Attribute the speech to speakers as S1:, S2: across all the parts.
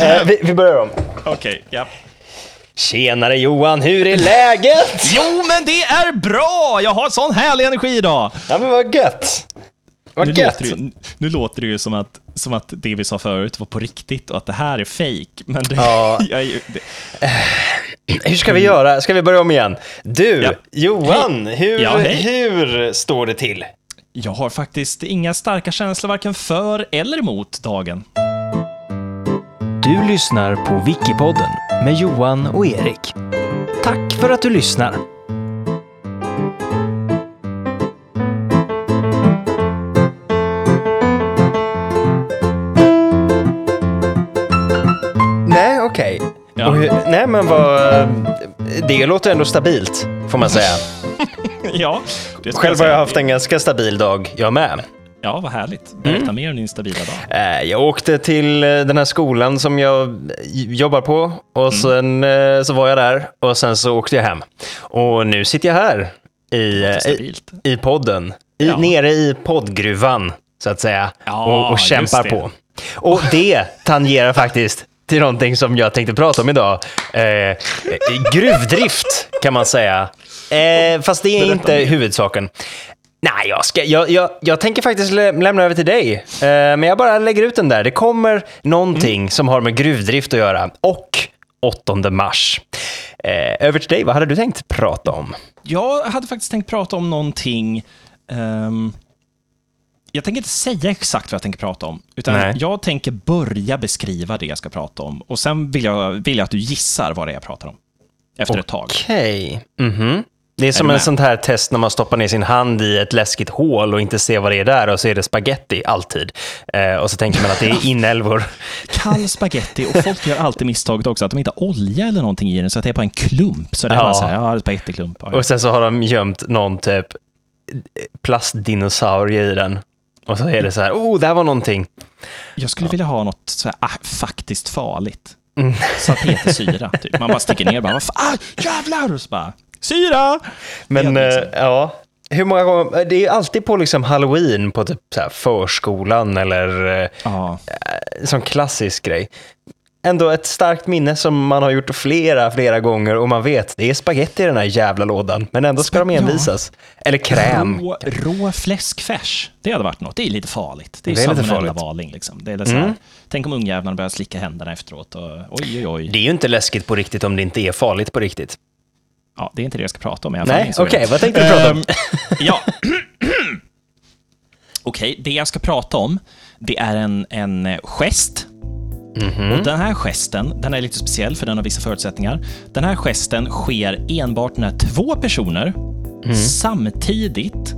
S1: Eh, vi, vi börjar om.
S2: Okej, ja.
S1: Tjenare Johan, hur är läget?
S2: Jo, men det är bra! Jag har sån härlig energi idag.
S1: Ja men vad gött. Vad
S2: Nu
S1: gött.
S2: låter, det, ju- nu låter det ju som att, som att det vi sa förut var på riktigt och att det här är fake. Men det,
S1: Ja.
S2: jag, är ju- det,
S1: Hur ska vi göra? Ska vi börja om igen? Du,
S2: Ja.
S1: Johan, hur,
S2: Ja, hej.
S1: hur står det till?
S2: jag har faktiskt inga starka känslor varken för eller emot dagen.
S3: Du lyssnar på Wikipodden med Johan och Erik. Tack för att du lyssnar.
S1: Nej, okej.
S2: Ja.
S1: Och hur- Nej, men vad... Det låter ändå stabilt, får man säga.
S2: Ja, det ska
S1: Själv har
S2: säga.
S1: jag haft en ganska stabil dag, jag med.
S2: Ja, vad härligt. Berätta mer om din stabila dag.
S1: Eh, Jag åkte till eh, den här skolan som jag jobbar på och sen eh, så var jag där och sen så åkte jag hem. Och nu sitter jag här i, i, i podden, i,
S2: Ja.
S1: nere i poddgruvan så att säga
S2: Ja,
S1: och, och kämpar på. Och det tangerar faktiskt till någonting som jag tänkte prata om idag. Eh, gruvdrift kan man säga. Eh, fast det är inte huvudsaken. Nej, jag, ska, jag, jag, jag tänker faktiskt lä lämna över till dig. Eh, men jag bara lägger ut den där. Det kommer någonting
S2: Mm.
S1: som har med gruvdrift att göra. Och 8 mars. Eh, över till dig, vad hade du tänkt prata om?
S2: Jag hade faktiskt tänkt prata om någonting... ehm, jag tänker inte säga exakt vad jag tänker prata om, utan
S1: Nej.
S2: jag tänker börja beskriva det jag ska prata om. Och sen vill jag, vill jag att du gissar vad det är jag pratar om. Efter ett tag.
S1: Okej. Mhm. Det är som
S2: du
S1: en sånt här test när man stoppar ner sin hand i ett läskigt hål och inte ser vad det är där och så är det spaghetti alltid. Eh, och så tänker man att det är inälvor.
S2: Kall spaghetti och folk gör alltid misstaget också att de inte har olja eller någonting i den, så att det är bara en klump. Så det är
S1: Ja.
S2: bara så här, ja, det är spagettiklump. Ja, ja.
S1: Och sen så har de gömt någon typ plastdinosaurie i den. Och så är det så här, oh, där var någonting.
S2: Jag skulle vilja ha något så här, ah, faktiskt farligt. Salpetersyra, typ. Man bara sticker ner och bara, vad fan, ah, jävlar! Och så bara, syra!
S1: Men eh,
S2: liksom.
S1: ja, hur många gånger, det är alltid på liksom halloween på typ så förskolan eller eh,
S2: Ja,
S1: som klassisk grej. Ändå ett starkt minne som man har gjort flera, flera gånger och man vet, det är spaghetti i den här jävla lådan, men ändå ska de
S2: Ja.
S1: envisas. Eller kräm.
S2: rå, rå fläskfärs, det hade varit något. Det är lite farligt. Det är,
S1: Det är lite farligt.
S2: varning liksom. Det är så här, Tänk om ungjävlarna börjar slicka händerna efteråt och oj, oj, oj.
S1: Det är ju inte läskigt på riktigt om det inte är farligt på riktigt.
S2: Ja, det är inte det jag ska prata om i alla fall.
S1: Nej, okej,
S2: jag.
S1: vad tänkte du prata om?
S2: Ehm, ja. Okej, det jag ska prata om, det är en, en eh, gest.
S1: Mhm.
S2: Och den här gesten, den är lite speciell för den har vissa förutsättningar. Den här gesten sker enbart när två personer
S1: Mm.
S2: samtidigt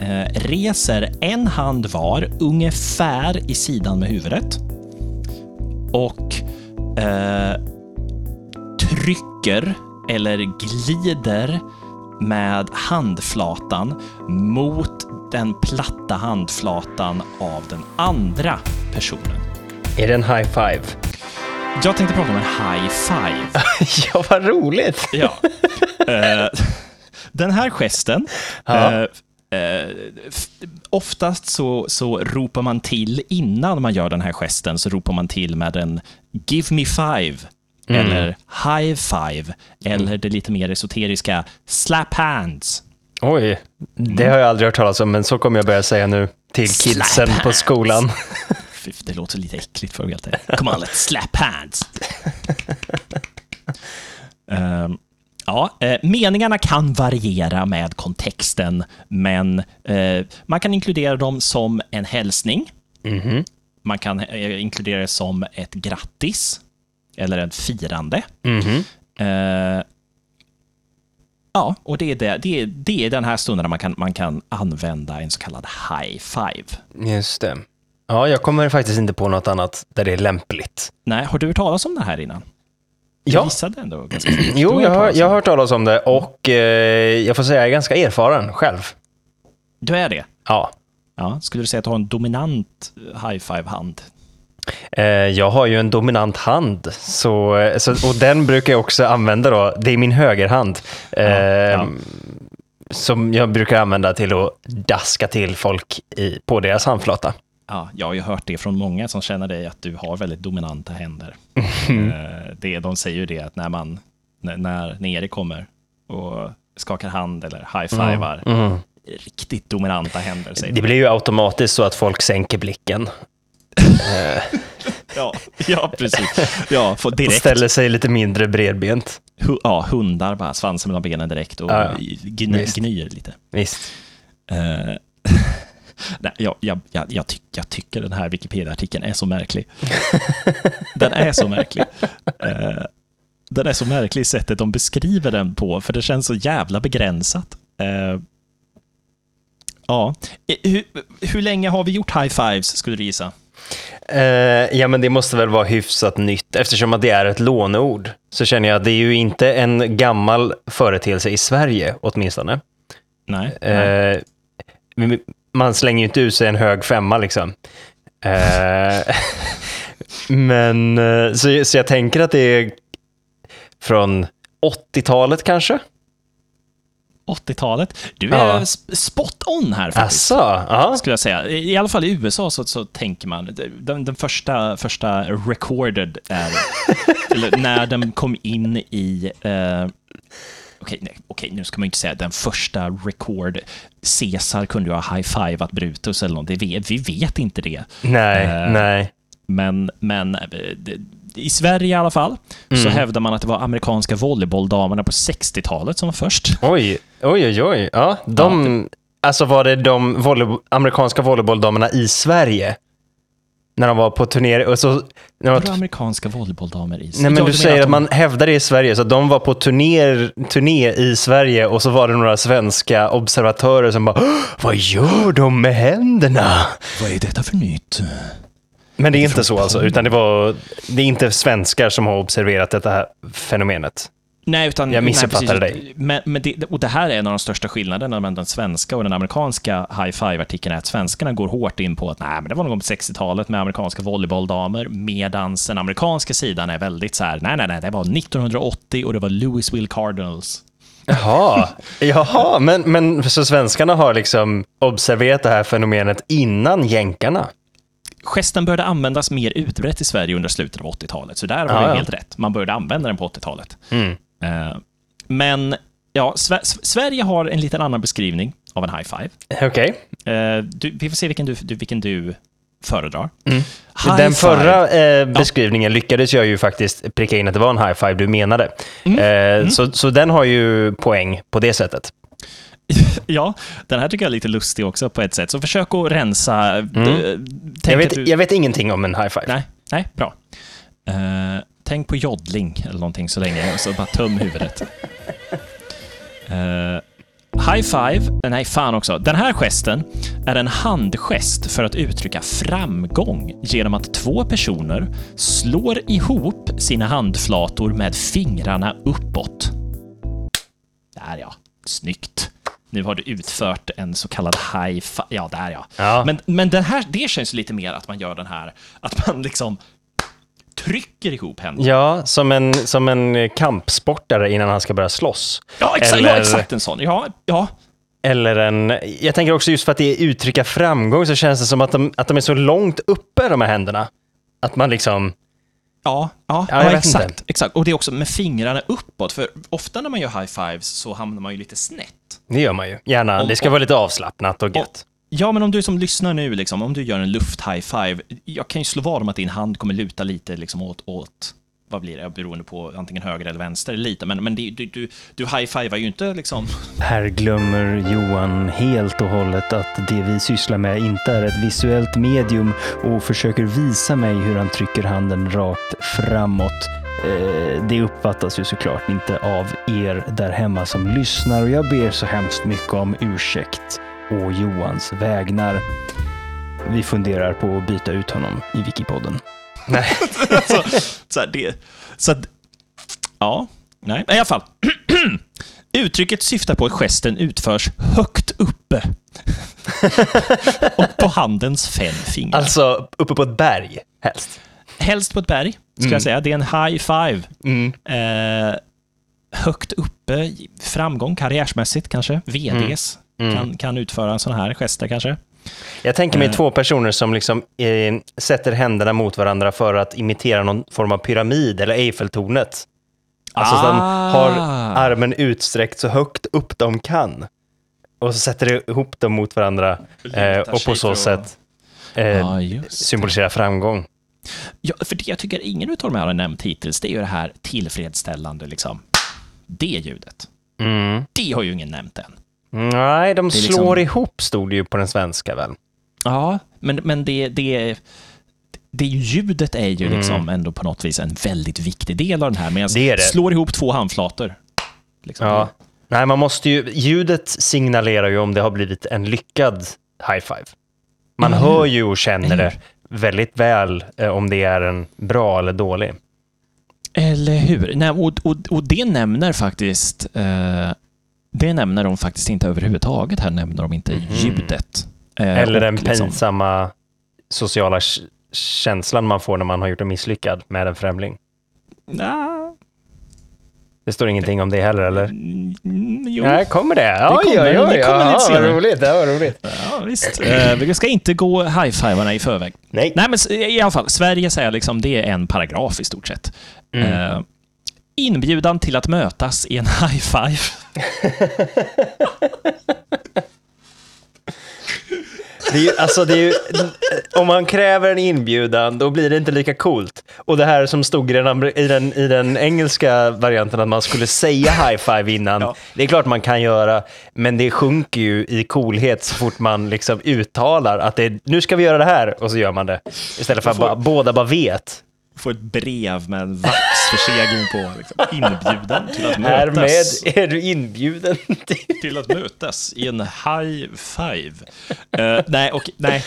S2: eh, reser en hand var ungefär i sidan med huvudet och eh, trycker eller glider med handflatan mot den platta handflatan av den andra personen.
S1: Är det en high five?
S2: Jag tänkte prata om en high five.
S1: ja, vad roligt!
S2: Ja. Eh, den här gesten,
S1: Ja.
S2: f- oftast så, så ropar man till, innan man gör den här gesten, så ropar man till med en “Give me five” eller “High five” eller det lite mer esoteriska “Slap hands”.
S1: Oj, det har jag aldrig hört talas om, men så kommer jag börja säga nu till kidsen på skolan.
S2: Fy, Det låter lite äckligt för ärlig. Come on, let's slap hands. Ehm, ja, eh, meningarna kan variera med kontexten, men eh, man kan inkludera dem som en hälsning.
S1: Mhm.
S2: Man kan eh, inkludera det som ett grattis eller ett firande.
S1: Mhm.
S2: Eh, ja, och det är, det, det, är, det är den här stunden där man kan, man kan använda en så kallad high five.
S1: Just det. Ja, jag kommer faktiskt inte på något annat där det är lämpligt.
S2: Nej, har du hört talas om det här innan?
S1: Ja.
S2: Jag gissade ändå ganska. Du
S1: Jo, jag har, jag har hört talas om det och eh, jag får säga jag är ganska erfaren själv.
S2: Du är det?
S1: Ja.
S2: Ja. Skulle du säga att du har en dominant high five-hand?
S1: Eh, jag har ju en dominant hand, så, eh, så, och den brukar jag också använda då. Det är min högerhand. Eh,
S2: ja.
S1: Som jag brukar använda till att daska till folk i, på deras handflata.
S2: ja, jag har ju hört det från många som känner dig, att du har väldigt dominanta händer. Eh, det, de säger ju det att när, man, när, när Erik kommer och skakar hand eller high-fivar,
S1: Mm.
S2: riktigt dominanta händer, säger
S1: Det
S2: de.
S1: blir ju automatiskt så att folk sänker blicken
S2: Ja, ja, precis. Ja,
S1: och
S2: direkt.
S1: ställer sig lite mindre bredbent.
S2: Hu- ja, hundar bara svansen mellan benen direkt och
S1: Ja, ja.
S2: gny,
S1: Visst.
S2: gnyr lite.
S1: Visst.
S2: Eh, nej, jag, jag, jag, jag, tyck, jag tycker den här Wikipedia-artikeln är så märklig. den är så märklig. Eh, den är så märklig i sättet de beskriver den på, för det känns så jävla begränsat. Eh, ja, Eh, hur, hur länge har vi gjort high fives, skulle du gissa?
S1: Eh, ja, men det måste väl vara hyfsat nytt. Eftersom att det är ett låneord så känner jag att det är ju inte en gammal företeelse i Sverige åtminstone.
S2: Nej. nej.
S1: Eh, men man slänger ju inte ut sig en hög femma liksom. Eh, men så, så jag tänker att det är från 80-talet kanske?
S2: 80-talet. Du är
S1: Ja.
S2: sp- spot on här faktiskt.
S1: Asså? Ja.
S2: skulle jag säga. I alla fall i USA så, så tänker man, den, den första, första recorded är, eller när den kom in i, eh, okej, nej, okej, nu ska man ju inte säga den första record, Caesar kunde ju ha high-fivat Brutus eller något, det vet, vi vet inte det.
S1: Nej,
S2: Eh,
S1: nej.
S2: Men, men eh, det, i Sverige i alla fall, så hävdar man att det var amerikanska volleybolldamerna på 60-talet som var först.
S1: Oj, oj, oj, oj. Ja, de, Alltså var det de volley, amerikanska volleybolldamerna i Sverige? När de var på turné och så... När de var
S2: Vadå amerikanska volleybolldamer i
S1: Nej, men du säger att
S2: de-
S1: man hävdar det i Sverige, så de var på turné, turné i Sverige och så var det några svenska observatörer som bara "Åh, Vad gör de med händerna?
S2: Vad är detta för nytt?
S1: Men det är inte så alltså, utan det var det är inte svenskar som har observerat detta här fenomenet.
S2: Nej, utan...
S1: Jag missuppfattade
S2: precis. Men, men det, och det här är en av de största skillnaderna mellan den svenska och den amerikanska high five-artikeln, är att svenskarna går hårt in på att nej, men det var någon gång på 60-talet med amerikanska volleybolldamer, medan den amerikanska sidan är väldigt så här, nej, nej, nej, det var 1980 och det var Louisville Cardinals.
S1: Jaha, jaha men, men så svenskarna har liksom observerat det här fenomenet innan jänkarna?
S2: Gesten började användas mer utbrett i Sverige under slutet av 80-talet, så där har du
S1: ja.
S2: helt rätt. Man började använda den på 80-talet.
S1: Mm.
S2: Eh, men ja, Sve- Sverige har en liten annan beskrivning av en high five.
S1: Okej.
S2: Eh, du, vi får se vilken du, vilken du föredrar.
S1: Mm. Den förra eh, beskrivningen lyckades jag ju faktiskt pricka in att det var en high five du menade. Eh, Så, så den har ju poäng på det sättet.
S2: Ja, den här tycker jag är lite lustig också på ett sätt. Så försök att rensa... eh,
S1: Mm. Jag vet,
S2: du,
S1: jag vet ingenting om en high five.
S2: Nej, nej, bra. Eh, tänk på joddling eller någonting så länge, och så bara töm huvudet. Eh, high five, nej fan också. Den här gesten är en handgest för att uttrycka framgång genom att två personer slår ihop sina handflator med fingrarna uppåt. Där ja, snyggt. Nu har du utfört en så kallad high five. Ja, där ja.
S1: Ja.
S2: Men, men den här, det känns lite mer att man gör den här, att man liksom trycker ihop händerna.
S1: Ja, som en, som en kampsportare innan han ska börja slåss.
S2: Ja, exakt,
S1: Eller-
S2: ja, exakt en sån. Ja, ja.
S1: Eller en... Jag tänker också just för att det är uttrycka framgång så känns det som att de, att de är så långt uppe, de här händerna. Att man liksom...
S2: Ja, ja,
S1: Ja,
S2: ja exakt,
S1: inte.
S2: exakt. Och det är också med fingrarna uppåt, för ofta när man gör high fives så hamnar man ju lite snett.
S1: Det gör man ju. Gärna.
S2: Om-
S1: det ska
S2: om-
S1: vara lite avslappnat och gött.
S2: Ja, men om du som lyssnar nu, liksom, om du gör en luft-high five, jag kan ju slå vad om att din hand kommer luta lite liksom, åt, åt vad blir det, beroende på antingen höger eller vänster, lite, men, men det, du, du, du high-fivar ju inte liksom...
S3: Här glömmer Johan helt och hållet att det vi sysslar med inte är ett visuellt medium och försöker visa mig hur han trycker handen rakt framåt. Eh, Det uppfattas ju såklart inte av er där hemma som lyssnar och jag ber så hemskt mycket om ursäkt å Johans vägnar. Vi funderar på att byta ut honom i Wikipodden.
S1: Nej.
S2: så, så, här, det, så att, ja, nej, i alla fall. Uttrycket syftar på att gesten utförs högt uppe. och på handens fem fingrar.
S1: Alltså, uppe på ett berg, helst.
S2: Helst på ett berg, ska jag säga. Det är en high five.
S1: Mm.
S2: Eh, högt uppe, framgång karriärsmässigt kanske. VDs
S1: Mm.
S2: Kan, kan utföra en sån här gester kanske.
S1: Jag tänker mig
S2: Eh.
S1: två personer som liksom eh, sätter händerna mot varandra för att imitera någon form av pyramid eller Eiffeltornet. Alltså så att de
S2: Ah.
S1: har armen utsträckt så högt upp de kan. Och så sätter de ihop dem mot varandra eh, och på så sätt eh,
S2: det.
S1: symbolisera framgång.
S2: Ja, för det jag tycker ingen av de här har nämnt hittills, det är ju det här tillfredsställande, liksom. Det ljudet.
S1: Mm.
S2: Det har ju ingen nämnt än.
S1: Nej, de
S2: är liksom-
S1: slår ihop stod det ju på den svenska väl?
S2: Ja, men, men det, det, det ljudet är ju liksom ändå på något vis en väldigt viktig del av den här. Medan
S1: Det det.
S2: slår ihop två handflator. Liksom.
S1: Ja. Nej, man måste ju, ljudet signalerar ju om det har blivit en lyckad high five. Man
S2: Eller
S1: hör ju och känner det väldigt väl eh, om det är en bra eller dålig.
S2: Eller hur? Nej, och, och, och det nämner faktiskt... Eh, det nämner de faktiskt inte överhuvudtaget. Här nämner de inte ljudet. Eh.
S1: Eller den
S2: liksom-
S1: pinsamma sociala känslan man får när man har gjort en misslyckad med en främling.
S2: Nja,
S1: Det står ingenting om det heller, eller?
S2: mm, jo.
S1: Nej, kommer det?
S2: Det kommer, det kommer lite senare.
S1: vad roligt. Det var roligt.
S2: Ja, visst. Eh, vi ska inte gå high-fivarna i förväg.
S1: Nej.
S2: Nej, men i alla fall, Sverige säger liksom, det är en paragraf i stort sett.
S1: Mm.
S2: Eh, inbjudan till att mötas i en high-five.
S1: Det är ju, alltså det är ju, om man kräver en inbjudan, då blir det inte lika coolt. Och det här som stod i den, i den, i den engelska varianten, att man skulle säga high five innan,
S2: Ja.
S1: det är klart man kan göra, men det sjunker ju i coolhet så fort man liksom uttalar att det är, nu ska vi göra det här, och så gör man det. Istället för att bara, båda bara vet.
S2: Får ett brev med en vaxförsegling på. Liksom, inbjudan till att
S1: Härmed
S2: mötas.
S1: är du inbjuden till...
S2: till att mötas i en high five. Eh, nej, och nej.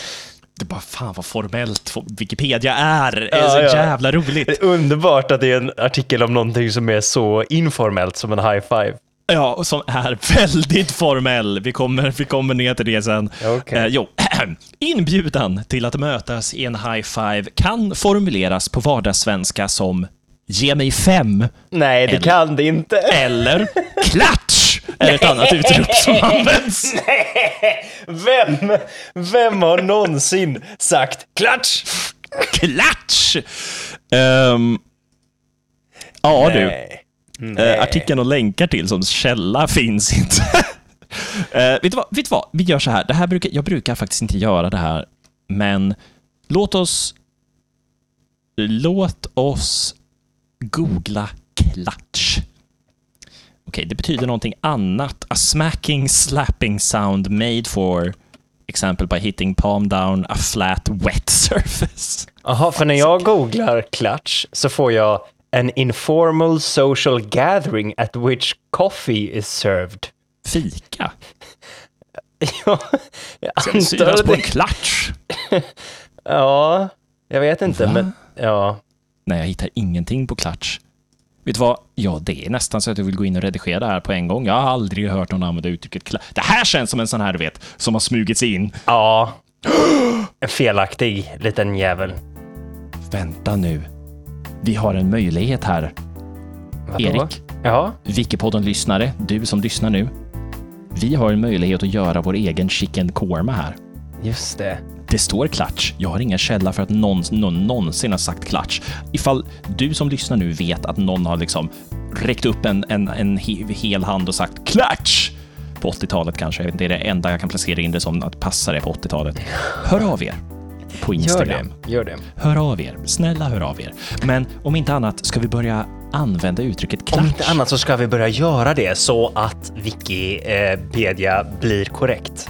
S2: Det är bara fan vad formellt fo- Wikipedia är. Det är
S1: Ja,
S2: så
S1: ja.
S2: jävla
S1: Det
S2: roligt.
S1: är underbart att det är en artikel om någonting som är så informellt som en high five.
S2: Ja, och som är väldigt formell. Vi kommer, vi kommer ner till det sen.
S1: Okej.
S2: Eh, jo. Inbjudan till att mötas i en high five kan formuleras på vardagssvenska som ge mig fem
S1: Nej, det
S2: Eller-
S1: kan det inte.
S2: eller klatsch är ett annat utrop som används.
S1: Vem, vem har någonsin sagt klatsch?
S2: Klatsch! Ehm, ja du.
S1: Nej.
S2: Eh, artikeln och länkar till som källa finns inte. Eh, vet, du vad, vet du vad? Vi gör så här. Det här brukar, jag brukar faktiskt inte göra det här, men låt oss... Låt oss googla klatsch. Okej, det betyder någonting annat. A smacking, slapping sound made for example by hitting palm down a flat wet surface.
S1: Jaha, för när jag googlar klatsch så får jag an informal social gathering at which coffee is served.
S2: Fika.
S1: Ja, jag
S2: Ska det synas på en klatsch?
S1: Ja, jag vet inte,
S2: Va?
S1: men ja.
S2: Nej, jag hittar ingenting på Klatsch. Vet du vad? Ja, det är nästan så att jag vill gå in och redigera det här på en gång. Jag har aldrig hört någon använda uttrycket Klatsch. Det här känns som en sån här, du vet, som har smugits in.
S1: Ja. En felaktig liten jävel.
S2: Vänta nu. Vi har en möjlighet här.
S1: Vadå?
S2: Erik,
S1: Ja.
S2: Wikipodden-lyssnare, du som lyssnar nu. Vi har en möjlighet att göra vår egen chicken korma här.
S1: Just det.
S2: Det står klatsch. Jag har ingen källa för att någon, någon någonsin har sagt klatsch. Ifall du som lyssnar nu vet att någon har liksom räckt upp en, en, en he, hel hand och sagt klatsch på 80-talet kanske. Det är det enda jag kan placera in det som att passa det på 80-talet. Hör av er på
S1: Gör
S2: Instagram.
S1: det. Gör det.
S2: Hör av er. Snälla hör av er. Men om inte annat ska vi börja använda uttrycket klatsch.
S1: Om inte annat så ska vi börja göra det så att Wikipedia blir korrekt.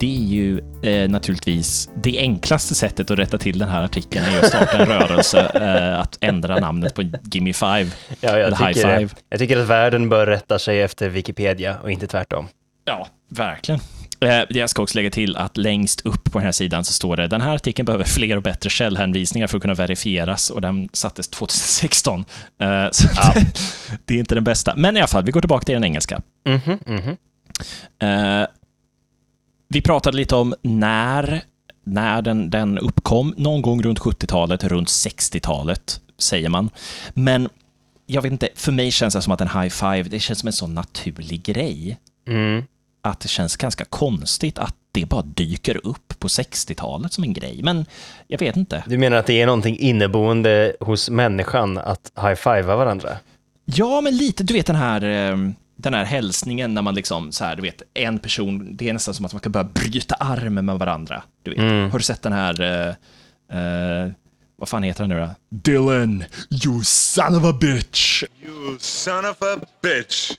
S2: Det är ju eh, naturligtvis det enklaste sättet att rätta till den här artikeln är att starta en rörelse eh, att ändra namnet på Gimme Five.
S1: Ja, jag tycker,
S2: Five.
S1: jag tycker att världen bör rätta sig efter Wikipedia och inte tvärtom.
S2: Ja, verkligen. Eh, Jag ska också lägga till att längst upp på den här sidan så står det den här artikeln behöver fler och bättre källhänvisningar för att kunna verifieras och den sattes 2016. Eh, Så det är inte den bästa. Men i alla fall, vi går tillbaka till den engelska.
S1: Mhm, mhm.
S2: Eh, vi pratade lite om när, när den, den uppkom. Någon gång runt 70-talet, runt 60-talet, säger man. Men jag vet inte, för mig känns det som att en high five, det känns som en sån naturlig grej.
S1: Mm.
S2: Att det känns ganska konstigt att det bara dyker upp på 60-talet som en grej. Men jag vet inte.
S1: Du menar att det är någonting inneboende hos människan att high-fivea varandra?
S2: Ja, men lite, du vet den här, eh, den här hälsningen när man liksom, så här, du vet, en person, det är nästan som att man ska börja bryta armen med varandra. Du vet. Har du sett den här, eh, vad fan heter den nu då? Dylan, you son of a bitch!
S4: You son of a bitch.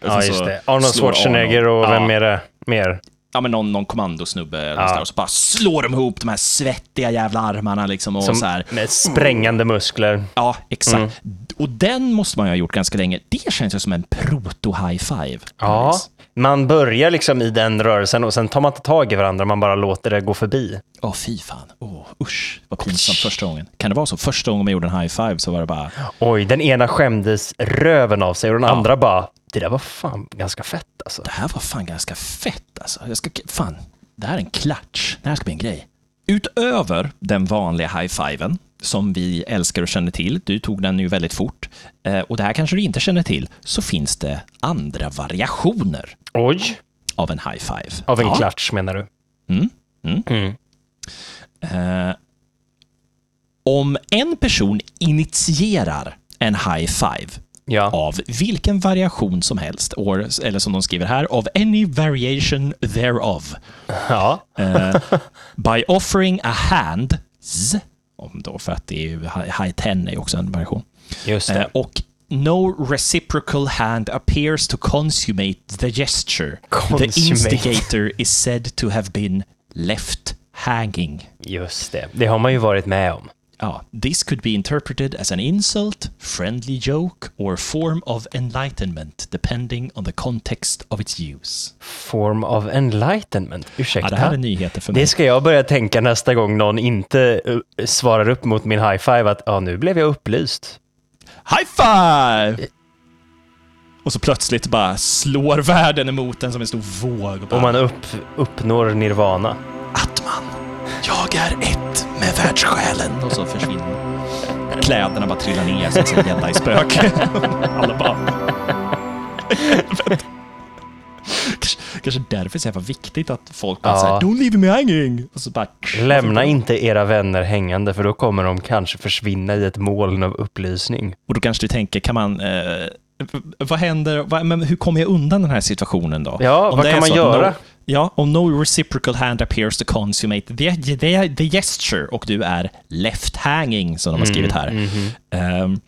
S1: Ja,
S2: Och så
S1: just det. Arnold Schwarzenegger och
S2: Arnold.
S1: vem är det mer?
S2: Ja, men någon, någon kommandosnubbe eller
S1: Ja.
S2: och så bara slår de ihop de här svettiga jävla armarna liksom och
S1: Som,
S2: så här.
S1: med sprängande muskler.
S2: Ja, exakt.
S1: Mm.
S2: Och den måste man ju ha gjort ganska länge. Det känns ju som en proto-high five.
S1: Ja, man börjar liksom i den rörelsen och sen tar man inte tag i varandra, man bara låter det gå förbi.
S2: Åh, fy fan. Åh, usch, vad pinsamt första gången. Kan det vara så? Första gången man gjorde en high five så var det bara,
S1: Oj, den ena skämdes röven av sig och den
S2: Ja.
S1: andra bara, det där var fan ganska fett alltså.
S2: det här var fan ganska fett alltså. Jag ska, fan, det här är en klatsch. Det här ska bli en grej. Utöver den vanliga high-fiven, som vi älskar och känner till, du tog den ju väldigt fort, eh, och det här kanske du inte känner till, så finns det andra variationer
S1: Oj,
S2: av en high-five.
S1: av en
S2: Ja.
S1: klatsch menar du?
S2: Mm. Mm.
S1: Mm.
S2: Eh, om en person initierar en high five
S1: Ja.
S2: av vilken variation som helst, or, eller som de skriver här, of any variation thereof,
S1: ja.
S2: eh, by offering a hand, z, om då för att det är high ten är också en variation,
S1: Just det.
S2: eh, och no reciprocal hand appears to consummate the gesture. The
S1: Consummate.
S2: instigator is said to have been left hanging.
S1: Just det. Det har man ju varit med om.
S2: Ja, this could be interpreted as an insult, friendly joke or form of enlightenment depending on the context of its use.
S1: Form of enlightenment.
S2: Ja,
S1: Ursäkta?
S2: det här är nyheter för mig.
S1: Det ska jag börja tänka nästa gång någon inte uh, svarar upp mot min high five att ja, nu blev jag upplyst.
S2: High five! Och så plötsligt bara slår världen emot den som en stor våg. Och bara,
S1: Och man upp, uppnår nirvana.
S2: Atman, jag är ett med världssjälen. Och så försvinner kläderna bara trillar ner som en gädda i spök. Alla bara... kanske, kanske därför det var viktigt att folk bara
S1: Ja.
S2: såhär “Don't leave me hanging” och så bara...
S1: Lämna inte era vänner hängande för då kommer de kanske försvinna i ett moln av upplysning.
S2: Och då kanske du tänker, kan man... Eh, vad händer? Vad, men hur kommer jag undan den här situationen då?
S1: Ja, vad
S2: det
S1: kan man göra?
S2: No, ja, om no reciprocal hand appears to consummate the, the, the gesture och du är left hanging, som de har skrivit här.
S1: mhm.
S2: Ehm,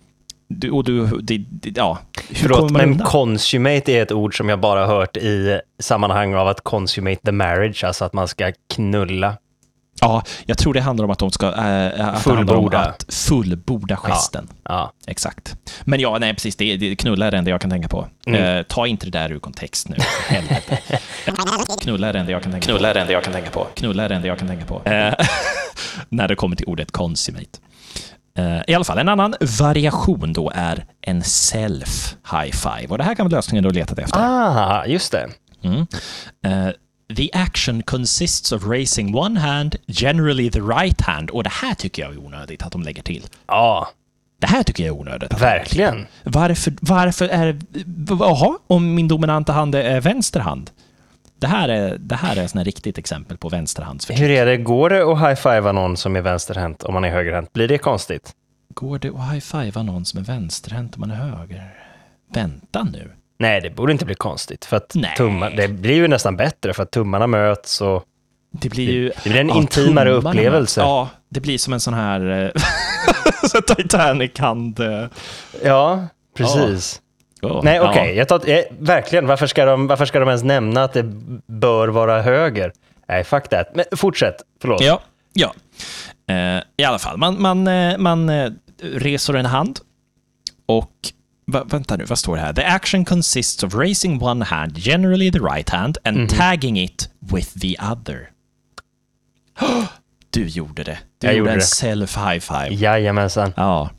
S2: du, och du, det, det, ja, hur
S1: Förlåt, men
S2: undan?
S1: consummate är ett ord som jag bara hört i sammanhang av att consummate the marriage, alltså att man ska knulla.
S2: Ja, jag tror det handlar om att de ska... Äh, att
S1: Fullborda.
S2: att fullborda gesten.
S1: Ja.
S2: Exakt. Men ja, nej precis, det, det, knulla är det enda jag kan tänka på.
S1: Mm.
S2: Eh, ta inte det där ur kontext nu, helvete. knulla är det enda jag kan tänka på. Knulla är det enda jag kan tänka på. Knulla är det enda jag kan tänka på. Eh, när det kommer till ordet consummate. Eh, I alla fall, en annan variation då är en self high five. Och det här kan vara lösningen du har letat efter.
S1: Ah, just det.
S2: Mm. The action consists of raising one hand, generally the right hand. Och det här tycker jag är onödigt att de lägger till.
S1: Ja,
S2: Det här tycker jag är onödigt.
S1: verkligen.
S2: Varför, varför är... Jaha, om min dominanta hand är vänster hand? Det här är, det här är ett riktigt exempel på vänsterhandsförtryck.
S1: Hur är det, går det att high-fivea någon som är vänsterhänt om man är högerhänt? Blir det konstigt?
S2: Går det att high-fivea någon som är vänsterhänt om man är höger? Vänta nu.
S1: Nej, det borde inte bli konstigt. För att
S2: Nej.
S1: tummar, det blir ju nästan bättre för att tummarna möts och
S2: Det blir ju...
S1: det blir en intimare
S2: tummarna.
S1: upplevelse.
S2: Ja, det blir som en sån här eh, så Titanic-hand. eh.
S1: Ja, precis.
S2: Oh,
S1: Nej,
S2: ja.
S1: okej. Jag tar, eh, verkligen, varför ska, de, varför ska de ens nämna att det bör vara höger? Nej, fuck that. Men fortsätt, förlåt.
S2: Ja, ja. Eh, I alla fall, man, man, eh, man reser en hand och Va, vänta nu, vad står det här? The action consists of raising one hand, generally the right hand, and
S1: Mhm.
S2: tagging it with the other. Du gjorde det. Du
S1: Jag
S2: gjorde en
S1: det.
S2: self high five.
S1: Jajamensan.
S2: Ja.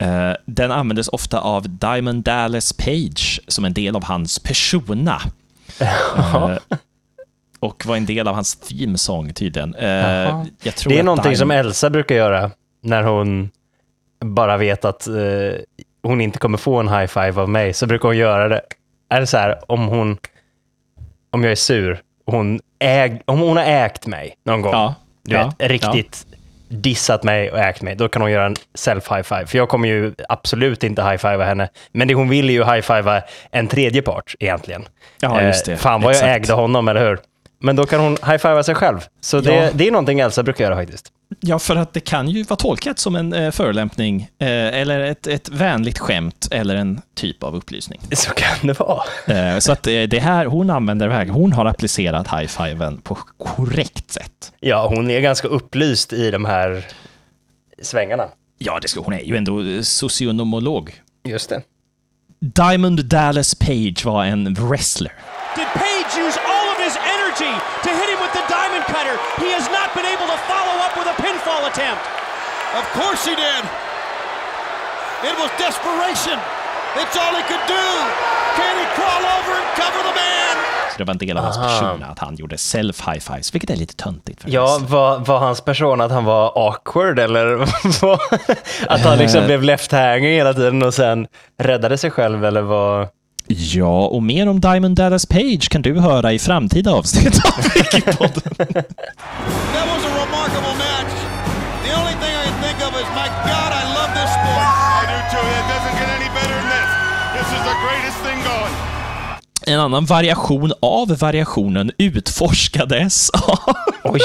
S2: Eh, den användes ofta av Diamond Dallas Page som en del av hans persona. Eh, och var en del av hans themesång tydligen.
S1: Jaha.
S2: jag tror
S1: Det är någonting som
S2: Diamond-
S1: Elsa brukar göra när hon bara vet att hon inte kommer få en high five av mig, så brukar hon göra det. Är det så här, om hon, om jag är sur hon, äg, om hon har ägt mig någon gång,
S2: Ja,
S1: du
S2: ja,
S1: vet, riktigt dissat mig och ägt mig, då kan hon göra en self-high-five. För jag kommer ju absolut inte high-fiva henne. Men det hon vill är ju high-fiva en tredje part egentligen.
S2: Ja, just det.
S1: Eh, fan vad jag
S2: Exakt.
S1: ägde honom, eller hur? Men då kan hon high-fiva sig själv. Så det,
S2: Ja.
S1: det är någonting Elsa brukar göra faktiskt.
S2: Ja, för att det kan ju vara tolkat som en eh, förolämpning, eh, eller ett, ett vänligt skämt, eller en typ av upplysning.
S1: Så kan det vara.
S2: Eh, så att eh, det här, hon använder väg, hon har applicerat high-fiven på korrekt sätt.
S1: Ja, hon är ganska upplyst i de här svängarna.
S2: Ja, det ska, hon är ju ändå eh, socionomolog.
S1: Just det.
S2: Diamond Dallas Page var en wrestler.
S5: Did Page use all of his energy to hit him with the diamond cutter? He has not been able to follow up with a pinfall attempt.
S6: Of course he did. It was desperation. It's all he could do. Can he crawl over and cover the man?
S2: Det var en del av hans person att han gjorde self-high-fives, vilket är lite töntigt.
S1: Ja, var, var hans person att han var awkward eller att han liksom
S2: Eh.
S1: blev left-hanging hela tiden och sen räddade sig själv eller vad?
S2: ja, och mer om Diamond Dallas Page kan du höra i framtida avsnitt av Wikipodden. En annan variation av variationen utforskades av...
S1: Oj,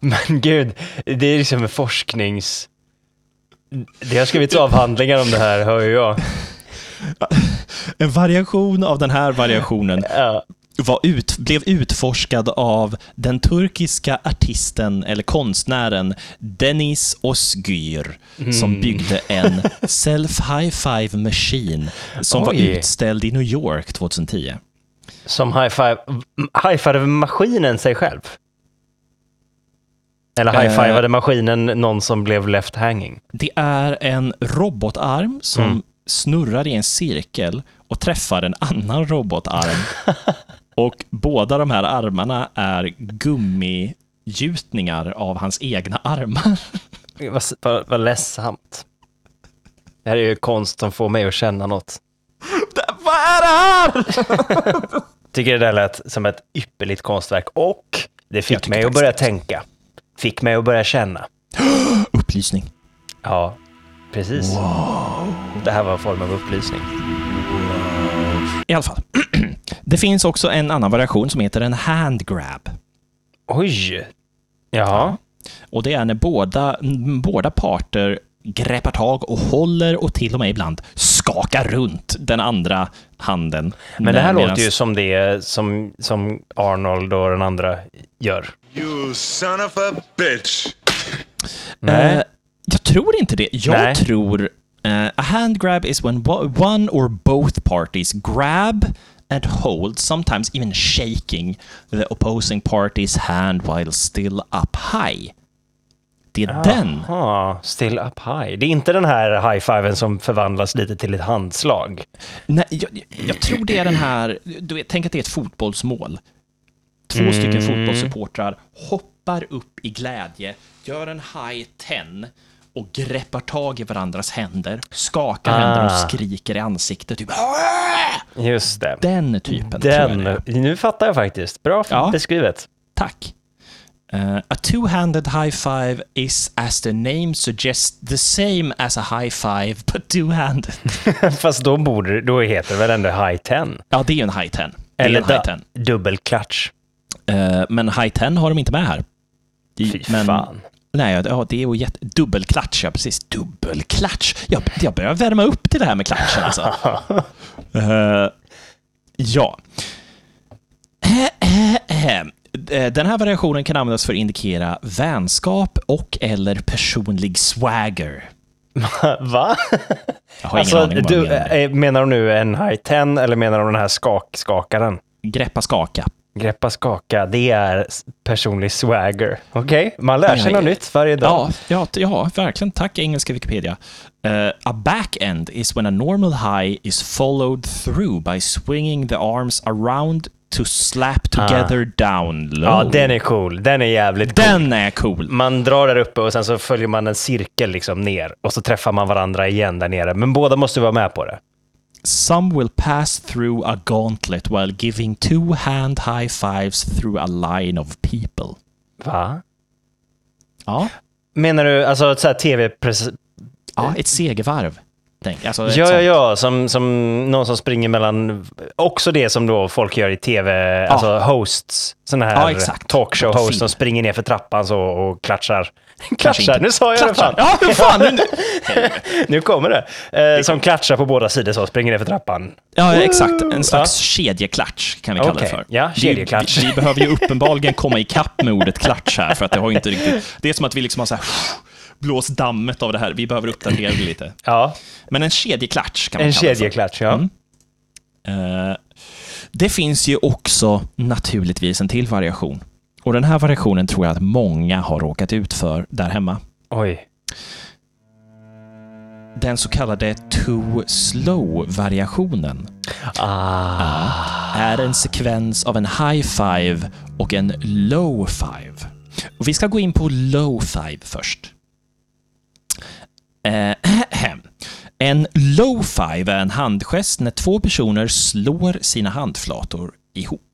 S1: men gud, det är liksom en forsknings... Det har skrivits avhandlingar om det här, hör ju jag.
S2: En variation av den här variationen
S1: Ja.
S2: Var ut, blev utforskad av den turkiska artisten eller konstnären Deniz Özgür som byggde en self-high-five machine som var
S1: Oj.
S2: utställd i New York 2010.
S1: Som high-five, high-fivade maskinen sig själv? Eller high-fivade maskinen någon som blev left-hanging?
S2: Det är en robotarm som snurrar i en cirkel och träffar en annan robotarm. och båda de här armarna är gummigjutningar av hans egna armar.
S1: Vad, vad, vad ledsamt. Det här är ju konst som får mig att känna något.
S2: Vad är det här?
S1: Tycker det där lät som ett ypperligt konstverk och det fick mig att börja
S2: det.
S1: tänka. Fick mig att börja känna.
S2: Upplysning.
S1: Ja, precis. Det här var en form av upplysning.
S2: I alla fall. Det finns också en annan variation som heter en hand grab.
S1: Oj! Jaha.
S2: Och det är när båda, båda parter greppar tag och håller och till och med ibland skakar runt den andra handen.
S1: Men det här
S2: Medans-
S1: låter ju som det som, som Arnold och den andra gör.
S4: You son of a bitch.
S1: Nej.
S2: Eh, jag tror inte det. Jag
S1: Nej.
S2: tror eh, a hand grab is when one or both parties grab and hold, sometimes even shaking the opposing party's hand while still up high. Det är den.
S1: Ah, still up high. Det är inte den här high-fiven som förvandlas lite till ett handslag.
S2: Nej, jag, jag tror det är den här, du vet, tänk att det är ett fotbollsmål. Två stycken fotbollssupportrar hoppar upp i glädje, gör en high ten och greppar tag i varandras händer, skakar
S1: Ah.
S2: händerna och skriker i ansiktet. Typ, "Aah!"
S1: Just det.
S2: Den typen
S1: Den, nu fattar jag faktiskt. Bra
S2: Ja.
S1: beskrivet.
S2: Tack. Uh, a two-handed high five is, as the name suggests, the same as a high five, but two-handed.
S1: Fast då, borde, då heter det väl ändå high ten?
S2: Ja, det är ju en high ten.
S1: Eller
S2: en high ten.
S1: dubbelklatsch.
S2: Eh, men high ten har de inte med här. I-
S1: Fy
S2: men,
S1: fan.
S2: Nej, ja, det är ju jätte... Dubbelklatsch, ja precis. Dubbelklatsch. Jag, jag börjar värma upp till det här med klatschen alltså. Eh, ja. Eh, Den här variationen kan användas för att indikera vänskap och eller personlig swagger.
S1: Va?
S2: Jag har ingen
S1: Alltså,
S2: aning om vad
S1: du,
S2: menar
S1: eh, menar de nu en high ten eller menar de den här skak-skakaren?
S2: Greppa, skaka.
S1: Greppa skaka, det är personlig swagger. Okej, man lär sig något nytt varje dag.
S2: Ja, ja, ja, verkligen. Tack engelska Wikipedia. Uh, a back-end is when a normal high is followed through by swinging the arms around to slap together down low.
S1: Ja, den är cool. Den är jävligt cool.
S2: Den är cool.
S1: Man drar där uppe och sen så följer man en cirkel liksom ner och så träffar man varandra igen där nere. Men båda måste vara med på det.
S2: Some will pass through a gauntlet while giving two hand high fives through a line of people.
S1: Va?
S2: Ja,
S1: Menar du alltså ett så här tv
S2: ja ett segervarv. Tänk, alltså
S1: Ja, ja,
S2: sånt.
S1: ja, som, som någon som springer mellan, också det som då folk gör i tv, alltså hosts, sådana här
S2: Ja,
S1: talkshow-hosts som springer ner för trappan så och klatschar. Klatschar, nu sa jag det fan.
S2: Klatschar. Ja, fan! Nu,
S1: kommer det. Eh, som klatschar på båda sidor så, springer ner för trappan.
S2: ja, exakt. En slags kedjeklatsch kan vi kalla
S1: Okej,
S2: det för.
S1: ja,
S2: Vi-
S1: kedjeklatsch.
S2: Vi, vi behöver ju uppenbarligen komma ikapp med ordet klatsch här, för att det har inte riktigt... Det är som att vi liksom har så här, blåst dammet av det här. Vi behöver uppdatera det lite.
S1: Ja,
S2: Men en kedjeklatsch kan man
S1: en
S2: kalla det för.
S1: kedjeklatsch, ja.
S2: Mm. Eh, Det finns ju också naturligtvis en till variation. Och den här variationen tror jag att många har råkat ut för där hemma.
S1: Oj.
S2: Den så kallade too slow-variationen
S1: Ah.
S2: är en sekvens av en high five och en low five. Och vi ska gå in på low five först. Eh, en low five är en handgest när två personer slår sina handflator ihop.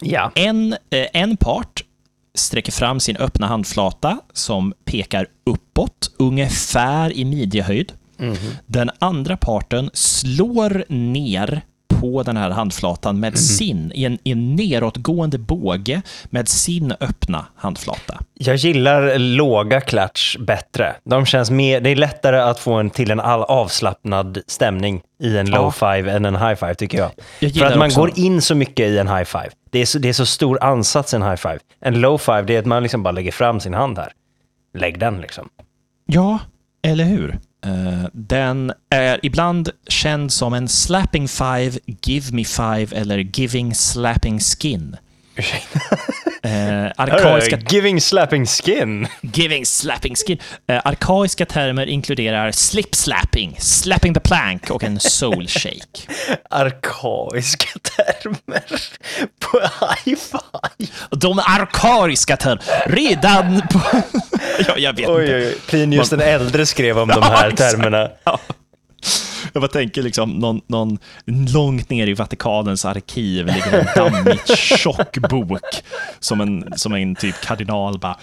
S1: Ja.
S2: En, eh, en part sträcker fram sin öppna handflata som pekar uppåt, ungefär i midjehöjd. Den andra parten slår ner på den här handflatan med sin, i en, i en neråtgående båge med sin öppna handflata.
S1: Jag gillar låga klatsch bättre. De känns mer, det är lättare att få en till en all avslappnad stämning i en low
S2: Ja.
S1: five än en high five tycker jag.
S2: Jag
S1: För att man
S2: också-
S1: går in så mycket i en high five. Det är, så, det är så stor ansats i en high five. En low five, det är att man liksom bara lägger fram sin hand här. Lägg den liksom.
S2: Ja, eller hur? Eh, den är ibland känd som en slapping five, give me five eller giving slapping skin. Eh, arkaiska,
S1: Giving slapping skin.
S2: giving slapping skin. Eh, arkaiska termer inkluderar slip slapping, slapping the plank och en soul shake.
S1: Arkaiska termer på high five.
S2: De arkaiska termer, redan på... ja, jag vet
S1: Oj,
S2: inte.
S1: Plinius den äldre skrev om de här termerna.
S2: Jag bara tänker liksom någon, någon långt ner i Vatikanens arkiv ligger en dammigt tjock bok som en, som en typ kardinal bara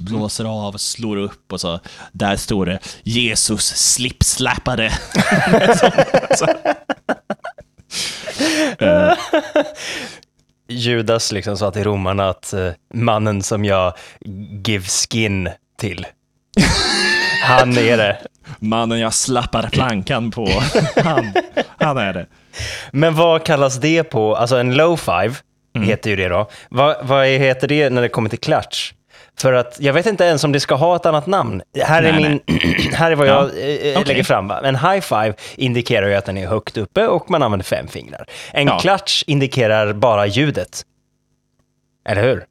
S2: blåser av och slår upp och så där står det Jesus slipslappade. så,
S1: Judas liksom sa till romarna att eh, mannen som jag give skin till, han är det.
S2: mannen jag slappar plankan på, han, han är det.
S1: Men vad kallas det på? Alltså en low five
S2: Mm.
S1: heter ju det då. Vad, vad heter det när det kommer till clutch? För att jag vet inte ens om det ska ha ett annat namn. Här är,
S2: Nej,
S1: min, här är vad jag
S2: Ja.
S1: eh,
S2: Okej.
S1: lägger fram. En high five indikerar ju att den är högt uppe och man använder fem fingrar. En
S2: Ja.
S1: clutch indikerar bara ljudet. Eller hur?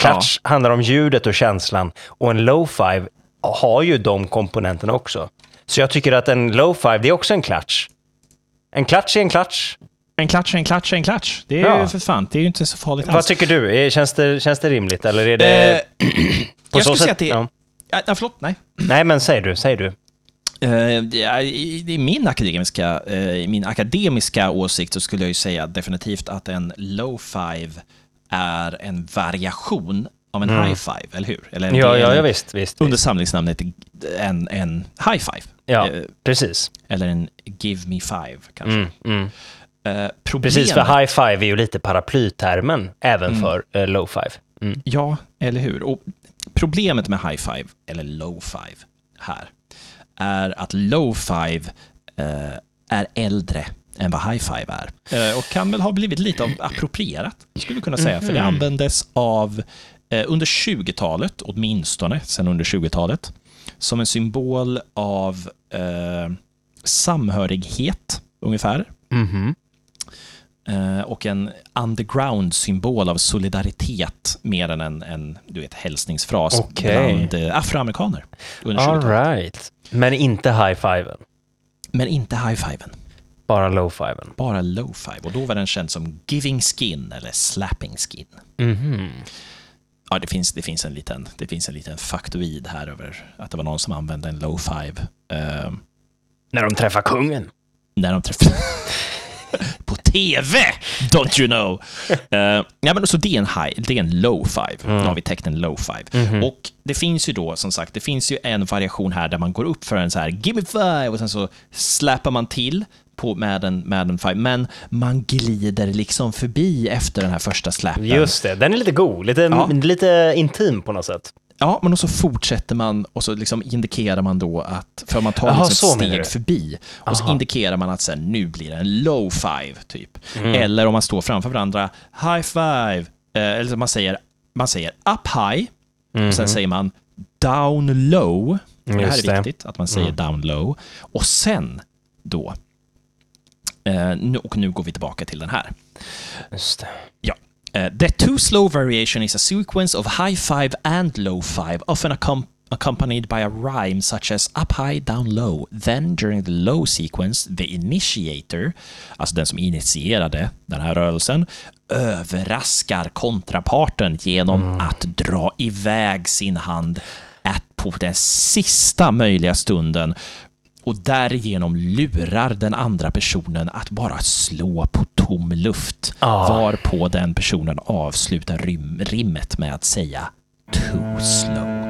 S1: Clutch handlar om ljudet och känslan och en low five har ju de komponenterna också. Så jag tycker att en low five, det är också en clutch. En clutch är en clutch.
S2: En klatsch är en klatsch är en klatsch. Det är
S1: Ja.
S2: ju för fan, det är ju inte så farligt
S1: Vad
S2: alls.
S1: tycker du? Känns det, känns det rimligt eller är det...
S2: Eh,
S1: på
S2: jag
S1: så
S2: skulle
S1: sätt-
S2: säga att det
S1: ja.
S2: Ja. Ja, förlåt, nej.
S1: Nej, men säg du, säg du.
S2: Eh, det är- I min akademiska, eh, i min akademiska åsikt så skulle jag ju säga definitivt att en low five är en variation av en high five, eller hur? Eller en
S1: Mm. Ja, ja, ja visst, visst.
S2: Under samlingsnamnet en, en high five.
S1: Ja,
S2: Eh,
S1: precis.
S2: eller en give me five, kanske.
S1: Mm, mm.
S2: Eh,
S1: Precis, för high five är ju lite paraplytermen även
S2: Mm.
S1: för eh, low five. Mm.
S2: Ja, eller hur? Och problemet med high five, eller low five, här, är att low five eh, är äldre än vad high five är. Eh, och kan väl ha blivit lite av approprierat, skulle vi kunna säga. För det användes av, under 20-talet, åtminstone sen under 20-talet, som en symbol av eh, samhörighet, ungefär.
S1: Mhm.
S2: Eh, och en underground-symbol av solidaritet mer än en, en du vet, hälsningsfras
S1: Okej.
S2: bland eh, afroamerikaner.
S1: All
S2: 20-talet.
S1: right. Men inte high fiven.
S2: Men inte high-fiven,
S1: Bara low fiven.
S2: bara low-five. Och då var den känd som giving skin eller slapping skin.
S1: Mhm.
S2: Ja, det finns, det, finns en liten, det finns en liten faktoid här över att det var någon som använde en low-five. Eh,
S1: När de träffar kungen.
S2: när de träffar... på TV! Don't you know! Uh, ja, men så det är en high, det är en low five. Då har vi tecknen low five. Och det finns ju då, som sagt, det finns ju en variation här där man går upp för en så här give me five och sen så släpar man till på, med, en, med en five, men man glider liksom förbi efter den här första släpen.
S1: Just det, den är lite god, lite,
S2: Ja.
S1: lite intim på något sätt.
S2: Ja, men och så fortsätter man och så liksom indikerar man då att, för man tar
S1: Jaha,
S2: liksom
S1: så
S2: ett steg förbi, och så
S1: Aha.
S2: indikerar man att sen, nu blir det en low five, typ.
S1: Mm.
S2: Eller om man står framför varandra, high five, eh, eller man säger, man säger up high, och sen säger man down low. Det här
S1: Mhm.
S2: Är
S1: det.
S2: viktigt, att man säger down low. Och sen då, och nu går vi tillbaka till den här.
S1: Just det.
S2: Ja. Uh, the too slow variation is a sequence of high five and low five, often accom- accompanied by a rhyme such as up high, down low. Then during the low sequence, the initiator, alltså den som initierade den här rörelsen, överraskar kontraparten genom att dra iväg sin hand att på den sista möjliga stunden och därigenom lurar den andra personen att bara slå på tom luft.
S1: Ah.
S2: Varpå den personen avslutar rim, rimmet med att säga too slow.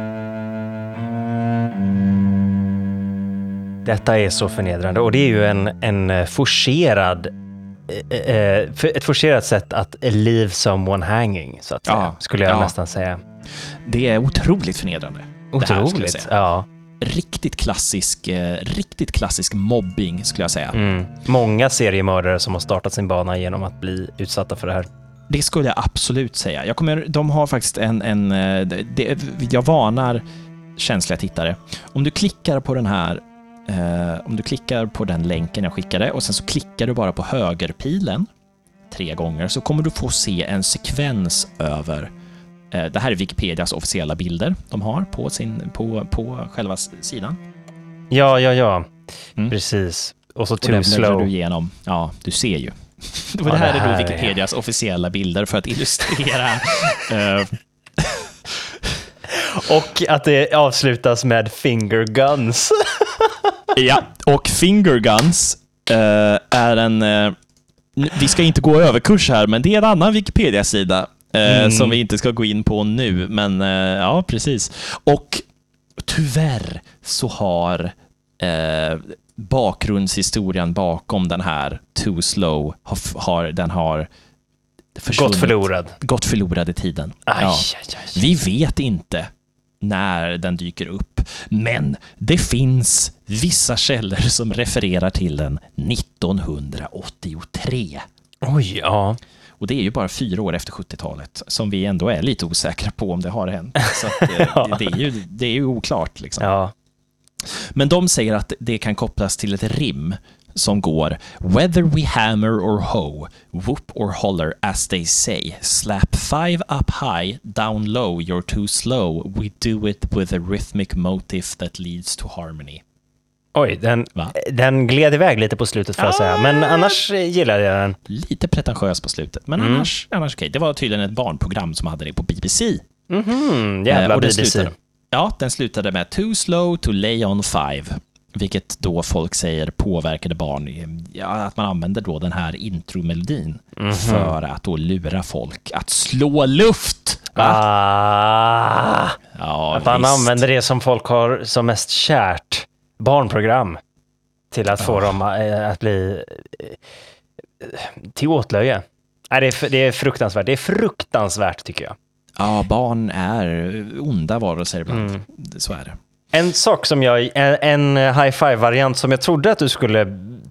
S1: Detta är så förnedrande och det är ju en, en eh, forcerad eh, eh, ett forcerat sätt att leave someone hanging, så att säga,
S2: Ja,
S1: skulle jag
S2: ja.
S1: nästan säga.
S2: Det är otroligt förnedrande. här,
S1: Otroligt.
S2: säga.
S1: Ja.
S2: Riktigt klassisk, eh, riktigt klassisk mobbing skulle jag säga.
S1: Mm. Många seriemördare som har startat sin bana genom att bli utsatta för det här.
S2: Det skulle jag absolut säga. Jag kommer, de har faktiskt en... en eh, det, jag varnar känsliga tittare. Om du klickar på den här eh, om du klickar på den länken jag skickade och sen så klickar du bara på högerpilen tre gånger så kommer du få se en sekvens över det här är Wikipedias officiella bilder de har på, sin, på, på själva sidan.
S1: Ja, ja, ja.
S2: Mm.
S1: Precis. Och så too slow.
S2: du igenom. Ja, du ser ju. Och
S1: Ja,
S2: det här
S1: det
S2: är då
S1: här är-
S2: Wikipedias officiella bilder för att illustrera eh,
S1: Och att det avslutas med finger guns.
S2: Ja, och finger guns eh, är en... eh, n- vi ska inte gå överkurs här, men det är en annan Wikipedia-sida eh, som vi inte ska gå in på nu. Men eh, ja, precis. Och tyvärr så har eh, bakgrundshistorien bakom den här Too Slow, har, har, den har.
S1: Gått förlorad.
S2: Gått förlorad i tiden.
S1: Aj,
S2: Ja.
S1: aj, aj.
S2: Vi vet inte när den dyker upp, men det finns vissa källor som refererar till den 1983.
S1: Oj, ja.
S2: Och det är ju bara fyra år efter 70-talet som vi ändå är lite osäkra på om det har hänt. Så att, eh, det, det, är ju, det är ju oklart. Liksom.
S1: ja.
S2: Men de säger att det kan kopplas till ett rim som går “Whether we hammer or hoe, whoop or holler as they say, slap five up high, down low, you're too slow, we do it with a rhythmic motive that leads to harmony”.
S1: Oj, den,
S2: Va?
S1: den gled iväg lite på slutet får jag säga. Men annars eh, gillade jag den.
S2: Lite pretentiös på slutet, men annars, annars okej. Det var tydligen ett barnprogram som hade det på BBC.
S1: Mm, jävla
S2: Eh,
S1: BBC.
S2: Slutade, ja, den slutade med “Too slow to lay on five”, vilket då folk säger påverkade barn. Ja, att man använder då den här intromelodin
S1: Mhm.
S2: för att då lura folk att slå luft. Va?
S1: Ah,
S2: Ja,
S1: att man använder det som folk har som mest kärt. Barnprogram. Till att få dem eh, att bli eh, till åtlöje. Nej, det, är, det är fruktansvärt. Det är fruktansvärt tycker jag.
S2: Ja, barn är onda varelser ibland.
S1: Mm.
S2: Så är det.
S1: En sak som jag, en, en high five-variant som jag trodde att du skulle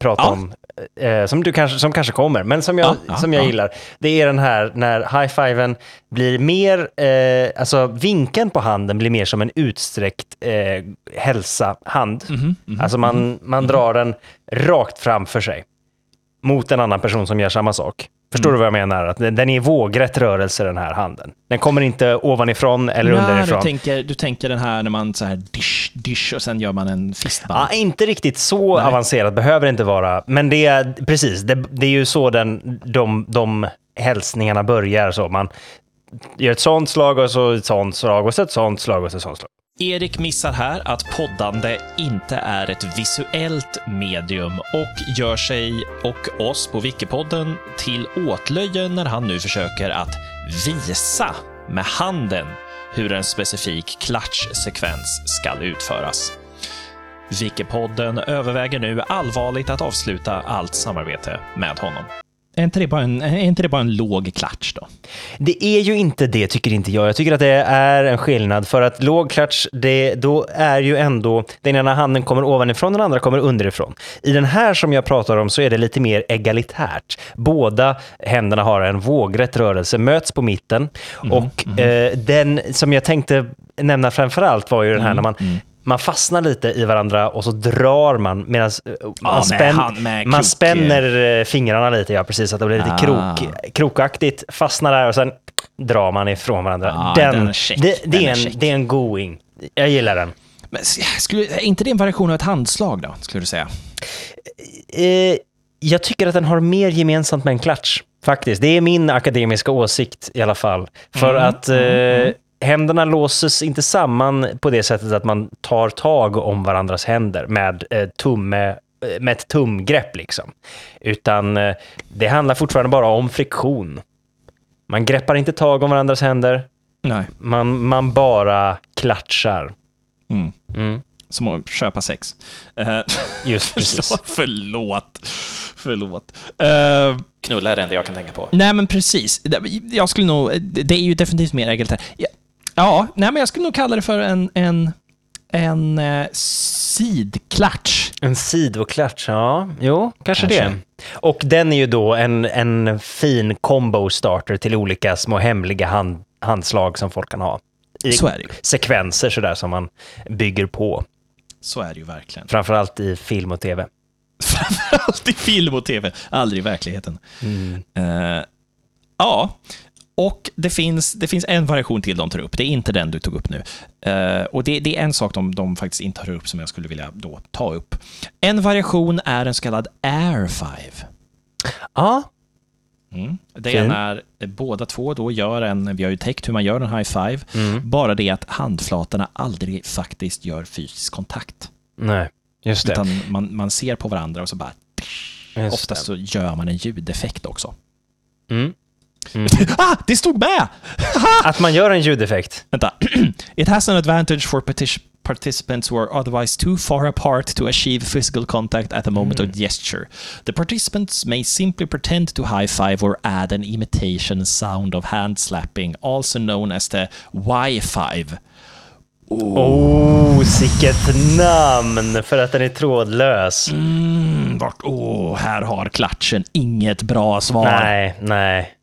S1: prata
S2: Ja.
S1: om, eh, som, du kanske, som kanske kommer, men som jag,
S2: Ja,
S1: som jag
S2: ja.
S1: gillar, det är den här när high-fiven blir mer, eh, alltså vinkeln på handen blir mer som en utsträckt eh, hälsa-hand.
S2: Mhm,
S1: alltså man, man drar den rakt framför sig mot en annan person som gör samma sak. Förstår
S2: Mm.
S1: du vad jag menar? Att den är i vågrätt rörelse den här handen. Den kommer inte ovanifrån eller
S2: Nej,
S1: underifrån.
S2: du, tänker, du tänker den här när man så här dish, dish och sen gör man en fistbump.
S1: Ja, inte riktigt så
S2: Nej.
S1: avancerat behöver det inte vara. Men det är precis, det, det är ju så den, de, de hälsningarna börjar. Så man gör ett sånt slag och så ett sånt slag och så ett sånt slag och så ett sånt slag.
S2: Erik missar här att poddande inte är ett visuellt medium och gör sig och oss på Wikipodden till åtlöje när han nu försöker att visa med handen hur en specifik klatschsekvens ska utföras. Wikipodden överväger nu allvarligt att avsluta allt samarbete med honom. Är inte det bara en, är inte det bara en låg klatsch då?
S1: Det är ju inte det, tycker inte jag. Jag tycker att det är en skillnad, för att låg klatsch, det, då är ju ändå den ena handen kommer ovanifrån, den andra kommer underifrån. I den här som jag pratar om så är det lite mer egalitärt. Båda händerna har en vågrätt rörelse, möts på mitten och Eh, den som jag tänkte nämna framför allt var ju den här när man man fastnar lite i varandra och så drar man medan man,
S2: med
S1: spänn,
S2: hand- med
S1: man spänner eh, fingrarna lite, ja precis, så att det blir lite
S2: Ah.
S1: krok, krokaktigt, fastnar där och sen drar man ifrån varandra.
S2: Ah,
S1: den,
S2: den är
S1: det, det,
S2: den
S1: är en, det är en going. Jag gillar den.
S2: Men skulle, är inte det en variation av ett handslag då, skulle du säga?
S1: Eh, jag tycker att den har mer gemensamt med en klatsch, faktiskt. Det är min akademiska åsikt i alla fall. För
S2: Mm,
S1: att eh, händerna låses inte samman på det sättet att man tar tag om varandras händer med, eh, tumme, eh, med ett tumgrepp. Liksom. Utan eh, det handlar fortfarande bara om friktion. Man greppar inte tag om varandras händer,
S2: Nej.
S1: man, man bara klatschar.
S2: Mm.
S1: Mm.
S2: Som att köpa sex.
S1: Just precis.
S2: förlåt. Förlåt. Uh,
S7: Knulla är det enda jag kan tänka på.
S2: nej, men precis. Jag skulle nog... Det är ju definitivt mer. Ja, ja, nej, men jag skulle nog kalla det för en, en, en uh, sidklatsch.
S1: En sidoklatsch, ja. Jo, kanske,
S2: Kanske.
S1: det. Och den är ju då en, en fin combo starter till olika små hemliga hand, handslag som folk kan ha. I
S2: Så är det ju.
S1: sekvenser sådär som man bygger på.
S2: Så är det ju verkligen.
S1: Framförallt i film och tv.
S2: Framförallt i film och tv, aldrig i verkligheten. Eh, ja, och det finns, det finns en variation till de tar upp. Det är inte den du tog upp nu. Eh, och det, det är en sak de, de faktiskt inte tar upp som jag skulle vilja då ta upp. En variation är en så kallad Air Five.
S1: Ja,
S2: Mm. Det
S1: Fin.
S2: ena är eh, båda två då gör en, vi har ju täckt hur man gör en high five, bara det att handflatorna aldrig faktiskt gör fysisk kontakt.
S1: nej, just det.
S2: Utan man, man ser på varandra och så bara,
S1: Just
S2: oftast så gör man en ljudeffekt också.
S1: Mm.
S2: ah, det stod med!
S1: Att man gör en ljudeffekt.
S2: Vänta. It has an advantage for partic- participants who are otherwise too far apart to achieve physical contact at the moment of gesture. The participants may simply pretend to high five or add an imitation sound of hand slapping, also known as the Y5.
S1: Oh, sicket namn för att den är trådlös.
S2: Mm, vart, åh, här har klatschen inget bra svar.
S1: Nej, nej.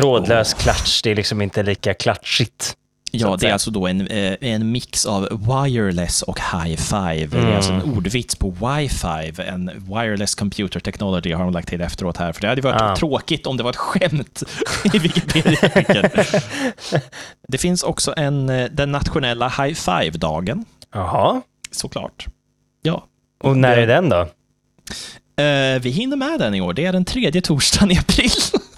S1: Trådlös klatsch, det är liksom inte lika klatschigt.
S2: Ja, det är alltså då en, eh, en mix av wireless och high five. Det är alltså en ordvits på wifi, en wireless computer technology har de lagt till efteråt här. För det hade varit
S1: Ah.
S2: tråkigt om det var ett skämt i Wikipedia-artikeln. Det finns också en, eh, den nationella high five-dagen,
S1: Jaha.
S2: såklart. Ja.
S1: Och när är den då?
S2: Eh, vi hinner med den i år. Det är den tredje torsdagen i april.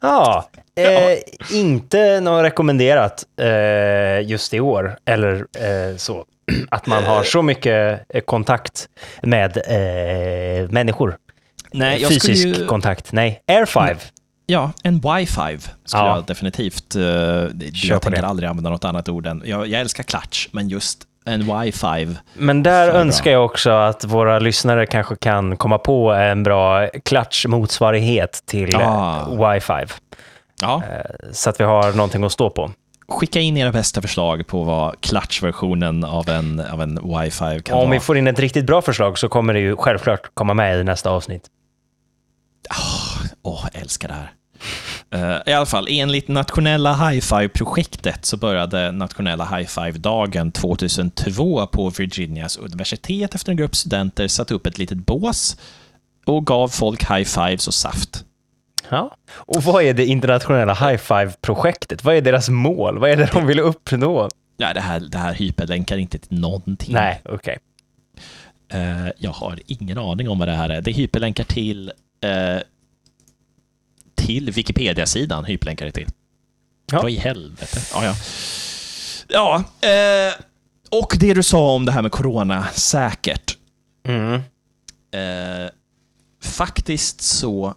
S1: Ja, eh, inte något rekommenderat eh, just i år, eller eh, så. Att man har så mycket eh, kontakt med eh, människor.
S2: Nej,
S1: Fysisk
S2: ju,
S1: kontakt. Nej, Air 5.
S2: Ja, en Wi-Fi skulle
S1: Ja.
S2: jag definitivt... Uh, jag tänker
S1: det.
S2: aldrig använda något annat ord än... Jag, jag älskar klatsch, men just en Wi-Fi.
S1: Men där önskar jag också att våra lyssnare kanske kan komma på en bra klatschmotsvarighet till
S2: Ah.
S1: eh, Wi-Fi.
S2: Ja,
S1: Så att vi har någonting att stå på.
S2: skicka in era bästa förslag på vad klatschversionen av en, av en Wi-Fi kan
S1: Om
S2: vara.
S1: vi får in ett riktigt bra förslag så kommer det ju självklart komma med i nästa avsnitt.
S2: Åh, jag älskar det här. Eh, I alla fall, enligt nationella Hi-Fi-projektet så började nationella Hi-Fi-dagen 2002 på Virginias universitet efter en grupp studenter satte upp ett litet bås och gav folk high-fives och saft.
S1: Ja. Och vad är det internationella high five-projektet? Vad är deras mål? Vad är det de vill uppnå?
S2: Ja, det här, det här hyperlänkar inte till någonting.
S1: Nej, okej.
S2: Eh, jag har ingen aning om vad det här är. Det hyperlänkar till eh, till Wikipedia-sidan hyperlänkar det till.
S1: Ja.
S2: Vad i helvete? Ja, ja. Ja, eh, Och det du sa om det här med corona, säkert.
S1: Mm.
S2: Eh, faktiskt så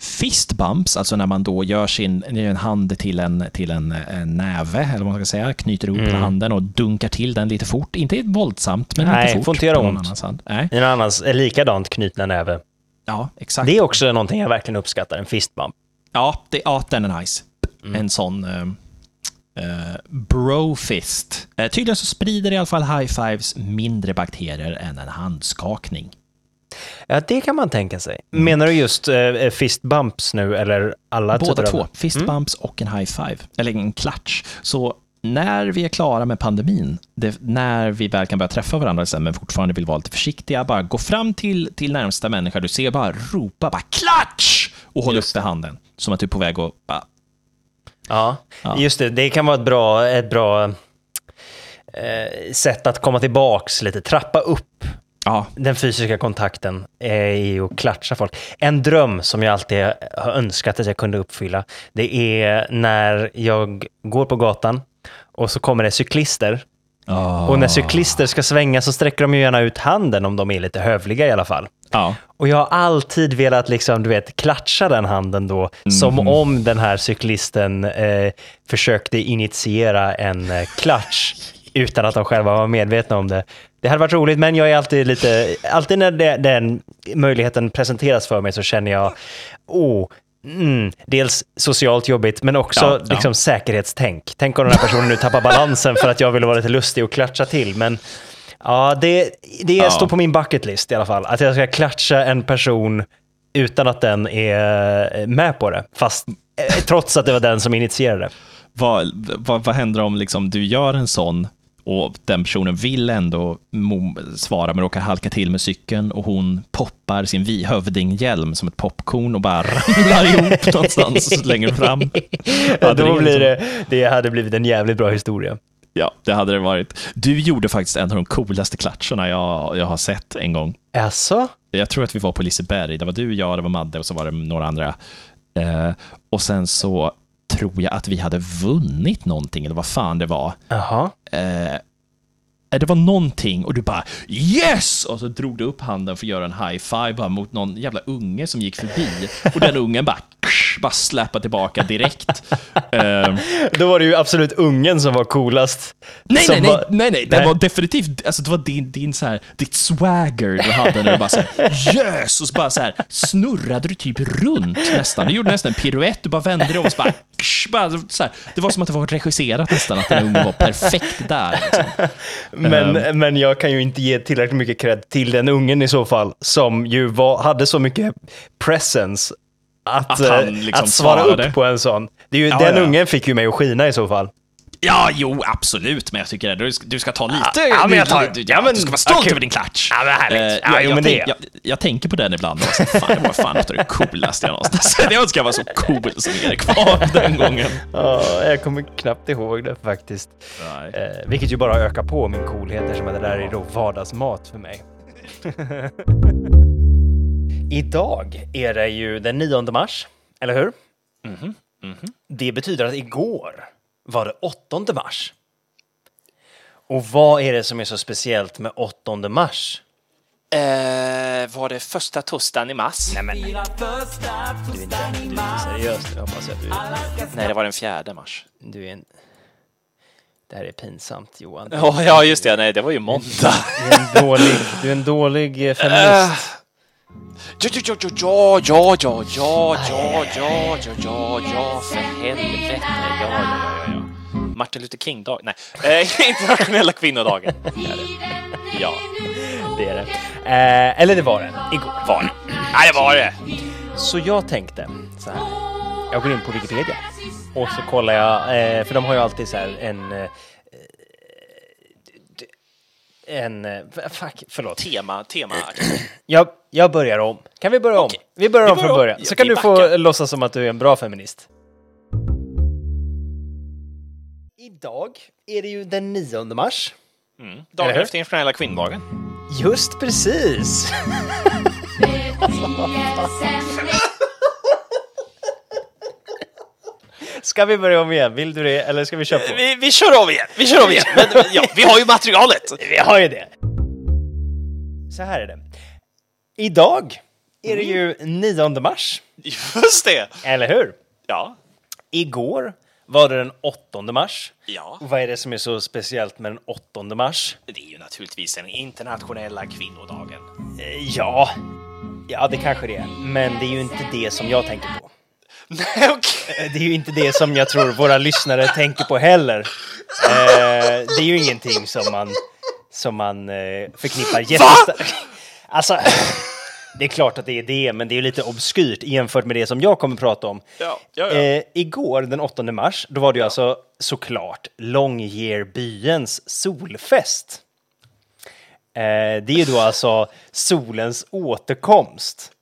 S2: fist bumps, alltså när man då gör sin en hand till en, till en, en näve, eller vad man ska säga, knyter ihop
S1: Mm.
S2: handen och dunkar till den lite fort. Inte våldsamt, men
S1: Nej,
S2: lite fort.
S1: får inte göra ont.
S2: Nej,
S1: I en annans likadant knutna näve.
S2: Ja, exakt.
S1: Det är också någonting jag verkligen uppskattar, en fistbump.
S2: Ja, det, ja, den är nice.
S1: Mm.
S2: En sån eh, eh, brofist. Eh, tydligen så sprider i alla fall high fives mindre bakterier än en handskakning.
S1: Ja, det kan man tänka sig. Menar du just eh, fistbumps nu, eller alla
S2: Båda
S1: typer av-
S2: två, fist bumps och en high five, eller en klatsch. Så när vi är klara med pandemin, det, när vi väl kan börja träffa varandra sen, men fortfarande vill vara lite försiktiga, bara gå fram till, till närmsta människa du ser, bara ropa bara klatsch! Och håll uppe handen, som att du är på väg att bara,
S1: Ja,
S2: Ja.
S1: just det. Det kan vara ett bra, ett bra eh, sätt att komma tillbaks lite, trappa upp
S2: ja,
S1: den fysiska kontakten är i att klatscha folk. En dröm som jag alltid har önskat att jag kunde uppfylla, det är när jag går på gatan och så kommer det cyklister. Och när cyklister ska svänga så sträcker de ju gärna ut handen om de är lite hövliga i alla fall.
S2: ja.
S1: Och jag har alltid velat liksom, du vet, klatscha den handen då, som om den här cyklisten eh, försökte initiera en eh, klatsch utan att de själva var medvetna om det. Det hade varit roligt, men jag är alltid lite, alltid när det, den möjligheten presenteras för mig så känner jag, oh, Mm, dels socialt jobbigt, men också
S2: Ja, ja.
S1: liksom säkerhetstänk. Tänk om den här personen nu tappar balansen för att jag ville vara lite lustig och klatscha till. Men ja, det, det
S2: Ja.
S1: står på min bucket list i alla fall. Att jag ska klatscha en person utan att den är med på det. Fast eh, trots att det var den som initierade.
S2: Vad, vad, vad händer om liksom du gör en sån och den personen vill ändå svara men råkar halka till med cykeln och hon poppar sin vi- hövdinghjälm som ett popcorn och bara ramlar ihop någonstans slänger fram. Hade
S1: Då
S2: det
S1: blir det, det hade blivit en jävligt bra historia.
S2: Ja, det hade det varit. Du gjorde faktiskt en av de coolaste klatscherna jag, jag har sett en gång.
S1: Alltså?
S2: Jag tror att vi var på Liseberg. Det var du, jag, det var Madde och så var det några andra. Eh, och sen så tror jag att vi hade vunnit någonting, eller vad fan det var.
S1: Jaha.
S2: Eh, det var någonting och du bara yes! Och så drog du upp handen för att göra en high five bara mot någon jävla unge som gick förbi. Och den ungen bara, bara släpade tillbaka direkt.
S1: Då var det ju absolut ungen som var coolast.
S2: Nej, nej, nej,
S1: var-
S2: nej, nej, det
S1: Nej.
S2: var definitivt, alltså det var din, din så här, ditt swagger du hade när du bara så här, yes! Och så bara så här, snurrade du typ runt nästan. Du gjorde nästan en piruett, du bara vände dig om och så bara, ksh, bara så här, det var som att det var regisserat nästan, att den ungen var perfekt där. Liksom.
S1: Men,
S2: Ehm.
S1: men jag kan ju inte ge tillräckligt mycket cred till den ungen i så fall, som ju var, hade så mycket presence att,
S2: Att
S1: eh,
S2: liksom
S1: att svara upp på en sån. Det är ju,
S2: Ja,
S1: den
S2: ja.
S1: ungen fick ju mig att skina i så fall.
S2: Ja, jo, absolut, men jag tycker att du, ska- du ska ta lite,
S1: ja, men jag tar-
S2: du,
S1: ja, men-
S2: du ska vara stolt
S1: okej.
S2: över din klatsch.
S1: Ja, men härligt.
S2: Eh,
S1: Ja,
S2: jag,
S1: jo,
S2: jag,
S1: men det
S2: tänk,
S1: är-
S2: jag, jag tänker på den ibland. Och så, fan, det var fan ett av det coolaste jag någonstans Jag önskar jag var så cool som Erik var den gången.
S1: Ja, jag kommer knappt ihåg det faktiskt. Eh, vilket ju bara ökar på min coolhet eftersom det där är då vardagsmat för mig. Idag är det ju den 9 mars, eller hur? Det betyder att igår var det 8 mars. Och vad är det som är så speciellt med 8 mars?
S7: Eh, var det första torsdagen i mars?
S1: Nej men, du är inte, du är seriös nu, hoppas jag att du är.
S7: Nej, det var den fjärde mars.
S1: Du är en... Det här är pinsamt Johan.
S7: Ja, ja, just det. Nej, det var ju måndag.
S1: Du är en dålig, du är en dålig eh, feminist.
S7: Ja, ja, ja, ja, ja, ja, ja, ja, ja, ja, ja, ja, för helvete. Ja, ja, ja. Martin Luther King-dag. Nej, eh, internationella kvinnodagen. Det är det. Ja,
S1: Det är det. Eh, eller det var det, igår.
S7: var det. Nej, det var det.
S1: Så jag tänkte så här. Jag går in på Wikipedia och så kollar jag, eh, för de har ju alltid så här en... Eh, d- en... eh, Fuck, förlåt.
S7: Tema, tema.
S1: Jag, jag börjar om. Kan vi börja om?
S7: Okej.
S1: Vi börjar
S7: Vi
S1: om från
S7: börjar om.
S1: början. Så kan du få låtsas som att du är en bra feminist. Idag är det ju den 9 mars.
S7: Mm. Dagen efter internationella kvinnodagen.
S1: Just precis! ska vi börja om igen? Vill du det? Eller ska vi köra på?
S7: Vi, vi kör om igen, vi kör om igen. Men ja, vi har ju materialet.
S1: Vi har ju det. Så här är det. Idag är det ju 9 mars,
S7: Just det.
S1: eller hur?
S7: Ja.
S1: Igår var det den 8 mars.
S7: Ja.
S1: Och vad är det som är så speciellt med den 8 mars?
S7: Det är ju naturligtvis den internationella kvinnodagen.
S1: Eh, Ja, ja det kanske det är. Men det är ju inte det som jag tänker på.
S7: Nej, okej.
S1: Eh, Det är ju inte det som jag tror våra lyssnare tänker på heller. Eh, det är ju ingenting som man, som man förknippar jättestarkt. Alltså, det är klart att det är det, men det är lite obskyrt jämfört med det som jag kommer prata om.
S7: Ja, ja, ja.
S1: Eh, igår, den 8 mars, då var det ju alltså såklart Longyearbyens solfest. Eh, det är ju då alltså solens återkomst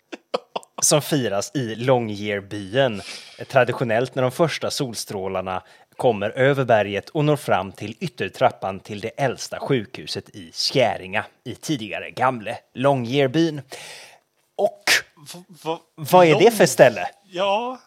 S1: som firas i Longyearbyen traditionellt när de första solstrålarna kommer över berget och når fram till yttertrappan till det äldsta sjukhuset i Skäringa i tidigare gamle Longyearbyn. Och
S7: Va,
S1: vad är det för ställe?
S7: Ja.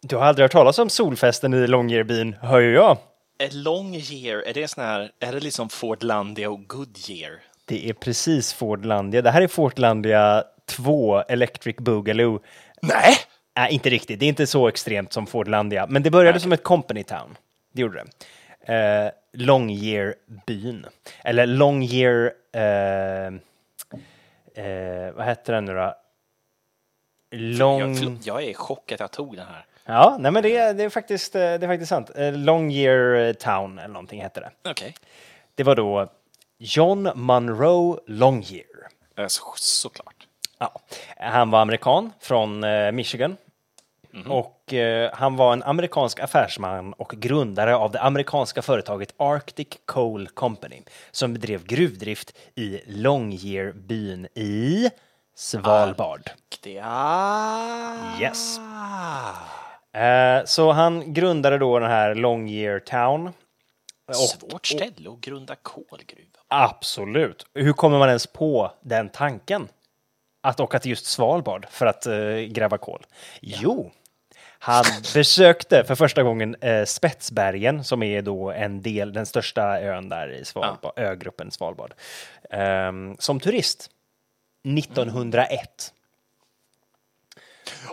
S1: Du har aldrig hört talas om solfesten i Longyearbyen, hör ju jag.
S7: A long year, är det sån här, är det liksom Fordlandia och Goodyear?
S1: Det är precis Fordlandia. Det här är Fortlandia 2 Electric Boogaloo.
S7: Nej!
S1: Nej, inte riktigt. Det är inte så extremt som Fordlandia. Men det började som ett company town. Det gjorde det. Eh, Longyearbyn. Eller Longyear... Eh, eh, vad heter den nu då? Long...
S7: Jag, jag är i chock att jag tog den här.
S1: Ja, nej men det är, det är, faktiskt, eh, det är faktiskt sant. Eh, Longyear Town eller någonting hette det.
S7: Okej.
S1: Det var då John Monroe Longyear.
S7: Okay. Så, såklart.
S1: Ja. Han var amerikan från eh, Michigan. Och eh, han var en amerikansk affärsman och grundare av det amerikanska företaget Arctic Coal Company som bedrev gruvdrift i Longyearbyn i Svalbard.
S7: Ja.
S1: Yes. Eh, så han grundade då den här Longyear Town. Och,
S7: Svårt ställe att grunda kolgruva.
S1: Absolut. Hur kommer man ens på den tanken? Att åka till just Svalbard för att eh, gräva kol? Jo, han besökte för första gången eh, Spetsbergen som är då en del, den största ön där i Svalbard, ögruppen Svalbard, ehm, som turist. 1901.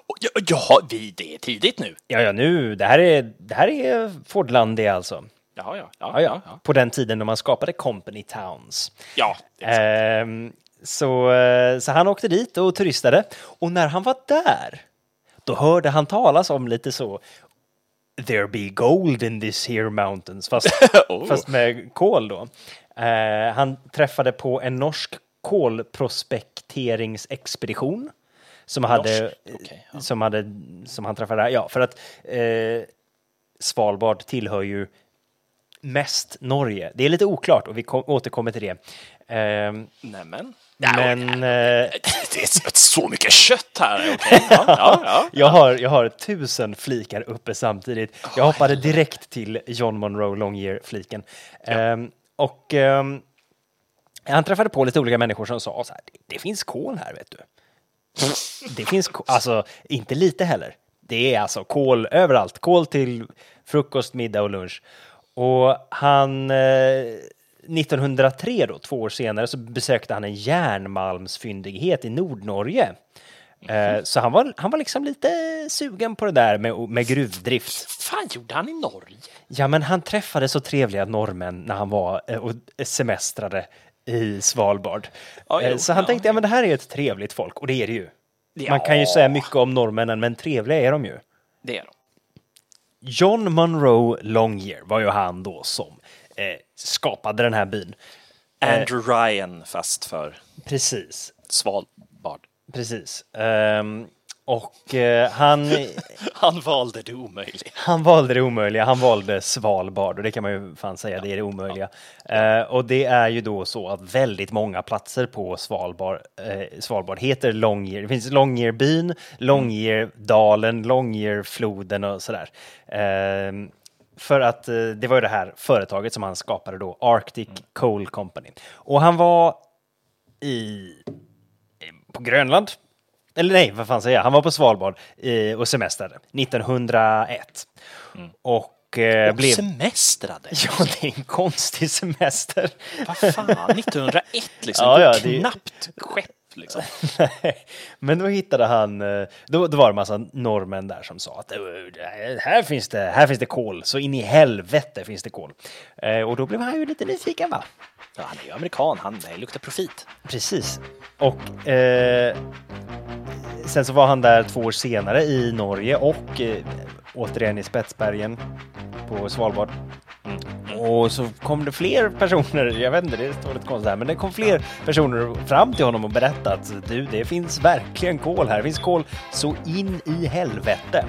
S7: Och Ja, ja, vi, det är tidigt nu.
S1: Ja, ja, nu, det här är, det här är Fordlandia alltså.
S7: Ja, ja,
S1: Ja, ja. På den tiden när man skapade Company Towns.
S7: Ja.
S1: Ehm, så, eh, så han åkte dit och turistade. Och när han var där, då hörde han talas om lite så There be gold in this here mountains, fast,
S7: Oh.
S1: fast med kol då. Eh, han träffade på en norsk kolprospekteringsexpedition som, hade,
S7: Okej, ja.
S1: som, hade, som han träffade där. Ja, för att eh, Svalbard tillhör ju mest Norge. Det är lite oklart och vi kom, återkommer till det. Ehm,
S7: Nämen.
S1: men eh,
S7: Det är så mycket kött här. Okej. Ja, ja, ja.
S1: jag, har, jag har tusen flikar uppe samtidigt. Jag hoppade direkt till John Monroe Longyear-fliken. Ehm, och ehm, han träffade på lite olika människor som sa så här, det, finns kol här vet du. Det finns kol, alltså inte lite heller. Det är alltså kol överallt. Kol till frukost, middag och lunch. Och han, eh, 1903 då, två år senare, så besökte han en järnmalmsfyndighet i Nordnorge. Eh, så han var, han var liksom lite sugen på det där med, med gruvdrift.
S7: fan gjorde han i Norge?
S1: Ja, men han träffade så trevliga norrmän när han var eh, och semestrade i Svalbard.
S7: Ja, jo,
S1: Eh, så han
S7: ja,
S1: tänkte, ja men det här är ett trevligt folk, och det är det ju.
S7: Ja.
S1: Man kan ju säga mycket om norrmännen, men trevliga är de ju.
S7: Det är de.
S1: John Monroe Longyear var ju han då som eh, skapade den här byn.
S7: Andrew Ryan fast för
S1: Precis,
S7: Svalbard.
S1: precis. Ehm, och eh, han,
S7: Han valde det omöjliga.
S1: han valde det omöjliga, han valde Svalbard och det kan man ju fan säga, det är det omöjliga. Eh, och det är ju då så att väldigt många platser på Svalbard, eh, Svalbard heter Longyear. Det finns Longyearbyn, Longyeardalen, Longyearfloden och sådär. Ehm, för att eh, det var ju det här företaget som han skapade då, Arctic Coal Company. Och han var i, på Grönland Eller nej, vad fan säger jag? Han var på Svalbard eh, och semestrade 1901. Och eh, blev...
S2: Semestrade?
S1: Ja, det är en konstig semester.
S2: Vad fan, 1901 liksom.
S1: Ja, ja,
S2: knappt skepp liksom.
S1: Nej, Men då hittade han, eh, då, då var det en massa norrmän där som sa att "Eh, här finns det, här finns det kol, så in i helvete finns det kol. Eh, och då blev han ju lite nyfiken va?
S2: Ja, han är ju amerikan, han det luktar profit.
S1: Precis. Och eh, sen så var han där två år senare i Norge och eh, återigen i Spetsbergen på Svalbard. Och så kom det fler personer, jag vet inte, det står lite konstigt här, men det kom fler personer fram till honom och berättade att du, det finns verkligen kol här. Det finns kol så in i helvete.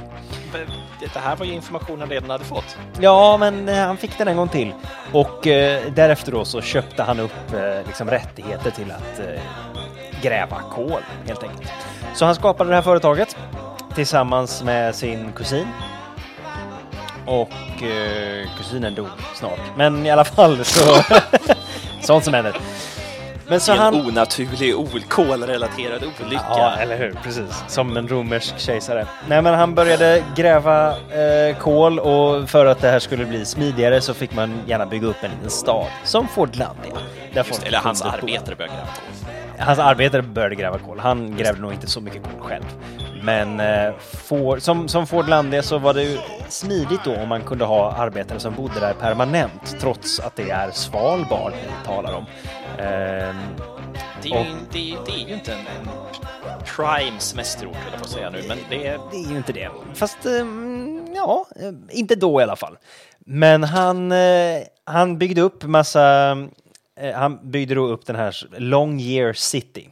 S2: Det här var ju information han redan hade fått.
S1: Ja, men eh, han fick den en gång till. Och eh, därefter då så köpte han upp eh, liksom rättigheter till att eh, gräva kol, helt enkelt. Så han skapade det här företaget tillsammans med sin kusin. Och eh, kusinen dog snart. Men i alla fall så... Sånt som händer. Men så
S2: en
S1: han...
S2: onaturlig, ol- kolrelaterad olycka.
S1: Ja, eller hur? Precis. Som en romersk kejsare. Nej, men han började gräva eh, kol och för att det här skulle bli smidigare så fick man gärna bygga upp en liten stad som Fordlandia.
S2: Just, eller hans arbetare började gräva kol.
S1: Hans arbetare började gräva kol. Han grävde nog inte så mycket kol själv. Men eh, får, som, som Fordlandia så var det ju smidigt då om man kunde ha arbetare som bodde där permanent trots att det är Svalbard vi talar om. Ehm,
S2: Det är ju,
S1: Och-
S2: det, är- det är ju inte en, en prime semesterort, höll jag på att säga nu, men det är...
S1: Det är ju inte det. Fast ehm, ja, eh, inte då i alla fall. Men han, eh, han byggde upp massa, eh, han byggde då upp den här Longyear City.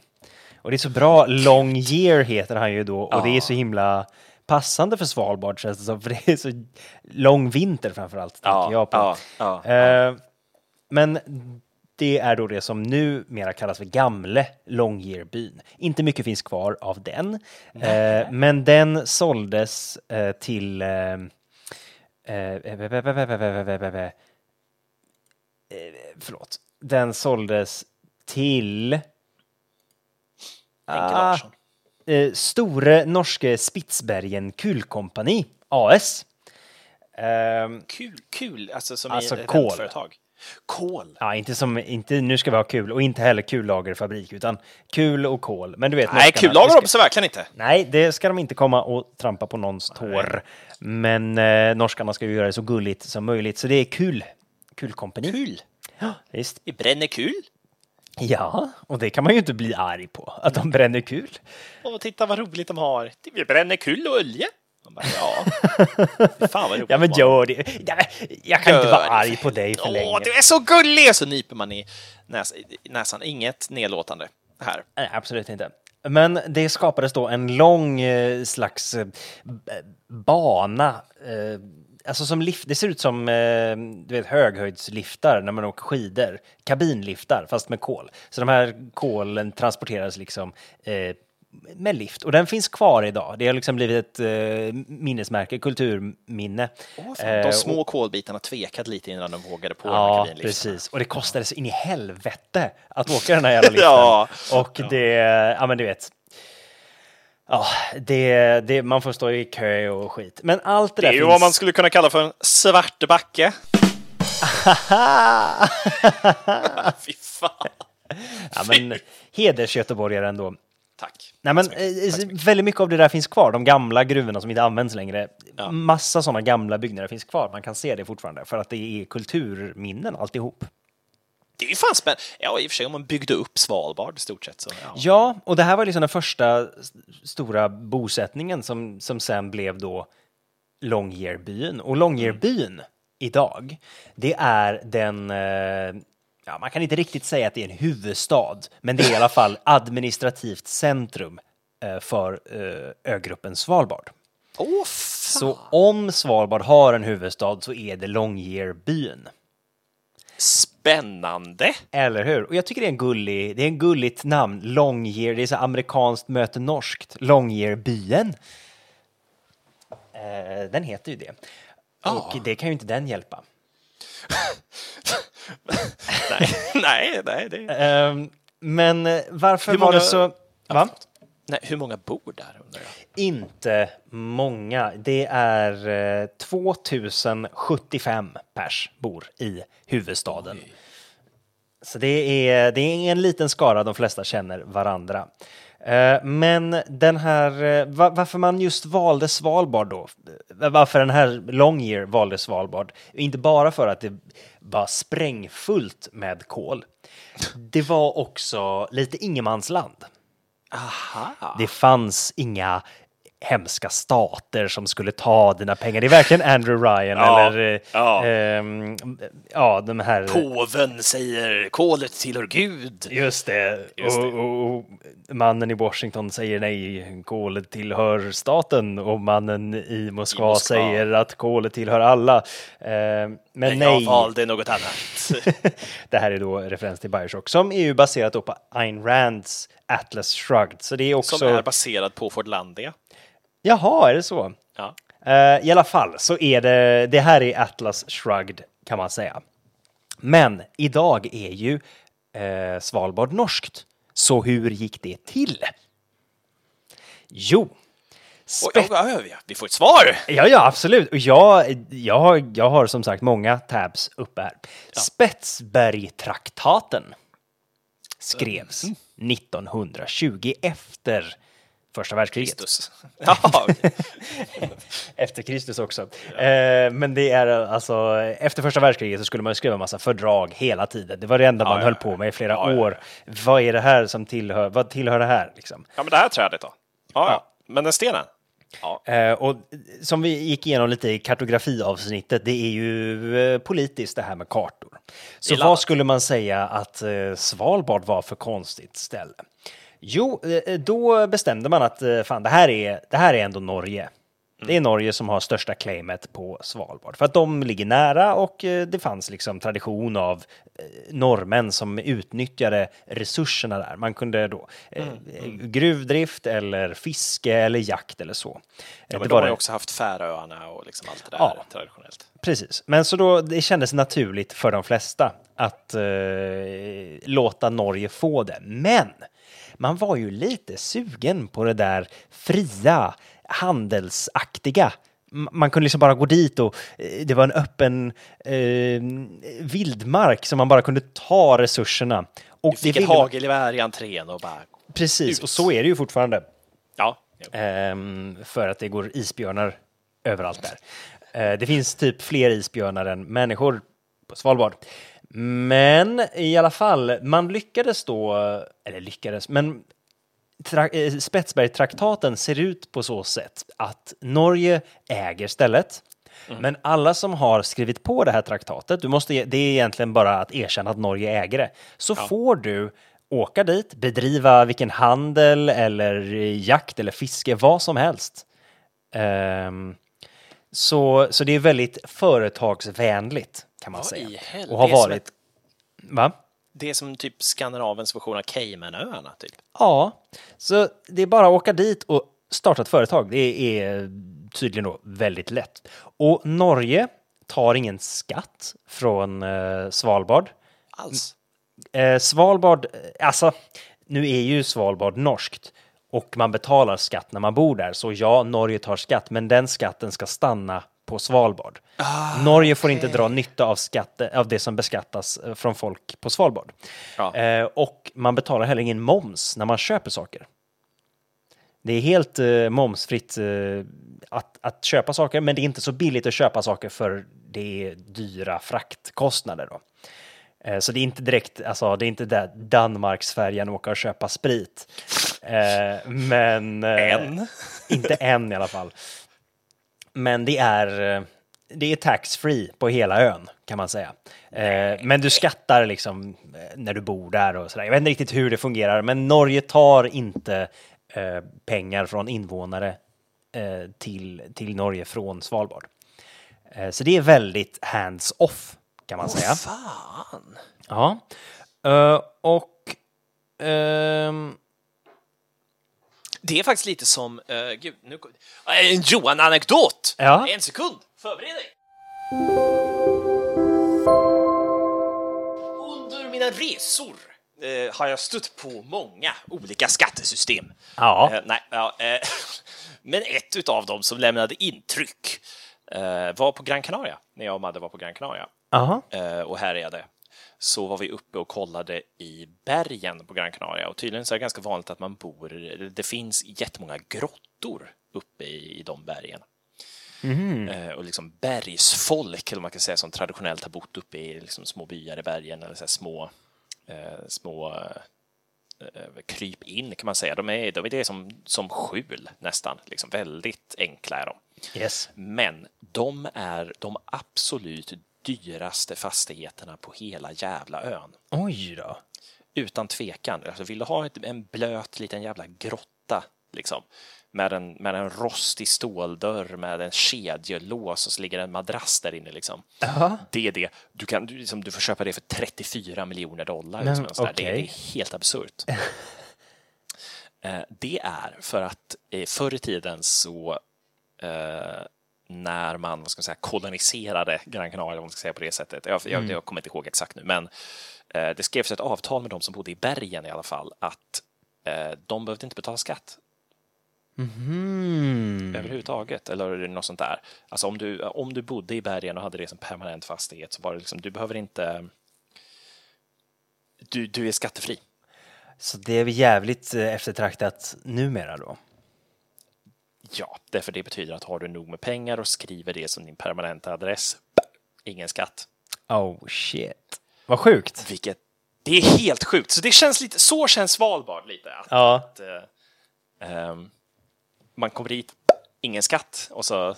S1: Och det är så bra. Long year heter han ju då och ja. det är så himla passande för Svalbard känns det som, för det är så lång vinter framförallt. Ja, jag på.
S2: Ja, ja,
S1: uh, men det är då det som numera kallas för Gamle Longyearbyn. Inte mycket finns kvar av den, uh, men den såldes uh, till Förlåt, den såldes till
S2: Henke
S1: Ah.
S2: Larsson.
S1: eh, Store Norske Spitsbergen Kulkompani AS. Ehm,
S2: Kul, kul, alltså som
S1: Alltså
S2: i ett
S1: kol.
S2: rentföretag. Kol.
S1: Ja, inte som, inte nu ska vi ha kul och inte heller kullagerfabrik utan kul och kol. Men du vet,
S2: Nej, kullager
S1: ska-
S2: de så verkligen inte.
S1: Nej, det ska de inte komma och trampa på någons tår. Men eh, norskarna ska ju göra det så gulligt som möjligt, så det är kul. Kulkompani.
S2: Kul.
S1: Ja, visst.
S2: Vi bränner kul.
S1: Ja, och det kan man ju inte bli arg på, att de bränner kul.
S2: Och titta vad roligt de har. Vi bränner kul och olja. Bara, ja. Fan vad roligt
S1: Ja, men gör det. Ja, jag kan inte
S2: Gör
S1: vara
S2: det.
S1: arg på dig för länge.
S2: Åh, du är så gullig! Så nyper man i näs näsan. Inget nedlåtande här.
S1: Nej, absolut inte. Men det skapades då en lång eh, slags eh, bana. Alltså som lift, det ser ut som eh, du vet, höghöjdsliftar när man åker skidor. Kabinliftar, fast med kol. Så de här kolen transporteras liksom eh, med lift. Och den finns kvar idag. Det har liksom blivit ett eh, minnesmärke, kulturminne.
S2: Åh, fan.
S1: Eh,
S2: De små kolbitarna tvekade lite innan de vågade på
S1: Ja,
S2: kabinliftarna.
S1: precis. Och det kostade så in i helvete att åka den här jävla liften.
S2: Ja.
S1: Och det, ja men du vet. Ja, det, det, man får stå i kö och skit. Men allt det,
S2: Det
S1: där
S2: är ju
S1: finns...
S2: vad man skulle kunna kalla för en svartbacke. Fy fan.
S1: ja, men hedersgöteborgare ändå.
S2: Tack.
S1: Nej, men
S2: Tack
S1: eh,
S2: mycket.
S1: väldigt mycket av det där finns kvar. De gamla gruvorna som inte används längre.
S2: Ja.
S1: Massa sådana gamla byggnader finns kvar. Man kan se det fortfarande för att det är kulturminnen alltihop.
S2: Det är ju fan spännande. Ja, i och för sig om man byggde upp Svalbard i stort sett så. Ja.
S1: Ja, och det här var liksom den första stora bosättningen som, som sen blev då Longyearbyen. Och Longyearbyen idag, det är den, eh, ja man kan inte riktigt säga att det är en huvudstad, men det är i alla fall administrativt centrum eh, för eh, ögruppen Svalbard.
S2: Fan.
S1: Så om Svalbard har en huvudstad så är det Longyearbyen.
S2: Spännande.
S1: Eller hur? Och jag tycker det är en gullig, det är en gulligt namn. Longyear, det är så amerikanskt möte norskt. Longyearbyen. Eh, den heter ju det. Och det kan ju inte den hjälpa.
S2: nej, nej, nej. Det...
S1: Ehm, men eh, varför
S2: Hur
S1: var
S2: många-
S1: det så... Va?
S7: Nej, hur många bor där undrar jag?
S1: Inte många. Det är eh, 2075 pers bor i huvudstaden. Så det är, det är en liten skara, de flesta känner varandra. Eh, Men den här, eh, va- varför man just valde Svalbard då, eh, varför den här Longyear valde Svalbard, inte bara för att det var sprängfullt med kol, det var också lite ingenmansland.
S7: Aha.
S1: Det fanns inga hemska stater som skulle ta dina pengar. Det är verkligen Andrew Ryan
S7: Ja,
S1: eller eh,
S7: ja.
S1: ehm, ja, de här...
S7: Påven säger kolet tillhör Gud.
S1: Just det.
S7: Just det.
S1: Och, och, och mannen i Washington säger nej, kolet tillhör staten och mannen i Moskva,
S7: I Moskva.
S1: säger att kolet tillhör alla. Eh, men
S7: Men
S1: nej,
S7: jag valde något annat.
S1: det här är då referens till Bioshock som är ju baserat på Ayn Rands Atlas Shrugged. Så det är också...
S7: Som är baserad på Fordlandia.
S1: Jaha, är det så?
S7: Ja.
S1: Eh, I alla fall så är det, det här är Atlas Shrugged kan man säga. Men idag är ju eh, Svalbard norskt. Så hur gick det till? Jo,
S7: Oj,
S1: spet-
S7: oj, oj, vi får ett svar!
S1: Ja, ja, absolut. Och jag, jag, har, jag har som sagt många tabs uppe här. Spetsbergtraktaten skrevs 1920 efter första världskriget.
S7: Kristus. Ja.
S1: Efter Kristus också. Eh, men det är alltså, efter första världskriget så skulle man skriva en massa fördrag hela tiden. Det var det enda man
S7: ja,
S1: höll
S7: ja.
S1: på med i flera
S7: Ja, ja,
S1: år. Vad är det här som tillhör, vad tillhör det här liksom?
S7: ja, men det här trädet då? Ja, ja. Men den stenen? Ja.
S1: Eh, och som vi gick igenom lite i kartografiavsnittet, det är ju eh, politiskt det här med kartor. Så vad skulle man säga att eh, Svalbard var för konstigt ställe? Jo, eh, då bestämde man att eh, fan, det här är, det här är ändå Norge. Det är Norge som har största claimet på Svalbard. För att de ligger nära och eh, det fanns liksom tradition av eh, norrmän som utnyttjade resurserna där. Man kunde då eh, gruvdrift eller fiske eller jakt eller så.
S7: Ja,
S1: Eh,
S7: men de har ju också haft Färöarna och liksom allt det där
S1: Ja.
S7: traditionellt.
S1: Precis, men så då det kändes naturligt för de flesta att eh, låta Norge få det. Men man var ju lite sugen på det där fria, handelsaktiga. Man kunde liksom bara gå dit och eh, det var en öppen eh, vildmark som man bara kunde ta resurserna. Och
S7: Du fick ett hagelgevär i entrén och bara...
S1: Precis,
S7: ut.
S1: och så är det ju fortfarande.
S7: Ja.
S1: Ehm, för att det går isbjörnar överallt där. Eh, det finns typ fler isbjörnar än människor på Svalbard. Men i alla fall, man lyckades då, eller lyckades, men tra- eh, Spetsbergtraktaten ser ut på så sätt att Norge äger stället. Men alla som har skrivit på det här traktatet, du måste, det är egentligen bara att erkänna att Norge äger det, så får du åka dit, bedriva vilken handel eller jakt eller fiske, vad som helst. Ehm, så, så det är väldigt företagsvänligt kan man
S7: Vad
S1: säga.
S7: i helvete?
S1: Och har varit. Va?
S7: Det är som typ Skandinavens version av Caymanöarna, typ.
S1: Ja, så det är bara att åka dit och starta ett företag. Det är tydligen då väldigt lätt. Och Norge tar ingen skatt från eh, Svalbard.
S7: Alls.
S1: Eh, Svalbard, eh, alltså nu är ju Svalbard norskt och man betalar skatt när man bor där. Så ja, Norge tar skatt, men den skatten ska stanna på Svalbard. Norge får inte dra nytta av, skatte, av det som beskattas eh, från folk på Svalbard.
S7: Ja.
S1: Eh, och man betalar heller ingen moms när man köper saker. Det är helt eh, momsfritt eh, att, att köpa saker, men det är inte så billigt att köpa saker för det är dyra fraktkostnader. Då. Eh, så det är inte direkt, alltså det är inte där Danmarksfärjan åka och köpa sprit. Eh, men...
S7: En.
S1: Inte än i alla fall. Men det är, eh, det är tax-free på hela ön kan man säga. Eh, men du skattar liksom eh, när du bor där och sådär. Jag vet inte riktigt hur det fungerar, men Norge tar inte eh, pengar från invånare eh, till, till Norge från Svalbard. Eh, så det är väldigt hands-off kan man säga.
S7: Fan.
S1: Ja. Och ehm,
S7: Det är faktiskt lite som... Uh, gud, nu... Eh, En Johan-anekdot!
S1: Ja.
S7: En sekund! Förbered dig! Under mina resor
S2: eh, har jag stött på många olika skattesystem.
S1: Ja.
S2: Eh, nej, ja, men ett utav dem som lämnade intryck var på Gran Canaria, när jag och Madde var på Gran Canaria
S1: Aha.
S2: och härjade. Så var vi uppe och kollade i bergen på Gran Canaria och tydligen så är det ganska vanligt att man bor, det finns jättemånga grottor uppe i, i de bergen. Eh, och liksom bergsfolk, eller man kan säga, som traditionellt har bott uppe i liksom små byar i bergen eller så små, eh, små eh, kryp in kan man säga. De är, de är det som, som skjul nästan, liksom väldigt enkla är de.
S1: Yes.
S2: Men de är de absolut dyraste fastigheterna på hela jävla ön.
S1: Oj då.
S2: Utan tvekan. Alltså, vill du ha ett, en blöt liten jävla grotta liksom, med en, med en rostig ståldörr med en kedjelås och så ligger en madrass där inne. Liksom. Det är det. Du, kan, du, liksom, du får köpa det för 34 miljoner dollar.
S1: Men,
S2: liksom, sådär. det, det är helt absurt. Eh, det är för att eh, förr i tiden så eh, när man vad ska man säga, koloniserade Gran Canaria, om man ska säga på det sättet. Jag, jag, jag kommer inte ihåg exakt nu, men eh, det skrevs ett avtal med de som bodde i bergen i alla fall att eh, de behövde inte betala skatt
S1: Mm.
S2: överhuvudtaget, eller något sånt där. Alltså om du, om du bodde i bergen och hade det som permanent fastighet så var det liksom, du behöver inte du, du är skattefri.
S1: Så det är jävligt eh, eftertraktat numera då?
S2: Ja, därför det betyder att har du nog med pengar och skriver det som din permanenta adress, ingen skatt.
S1: Oh shit. Vad sjukt.
S2: Vilket, det är helt sjukt. Så det känns lite, så känns Svalbard lite. Att,
S1: Ja.
S2: att, eh, ehm, man kommer hit, ingen skatt och så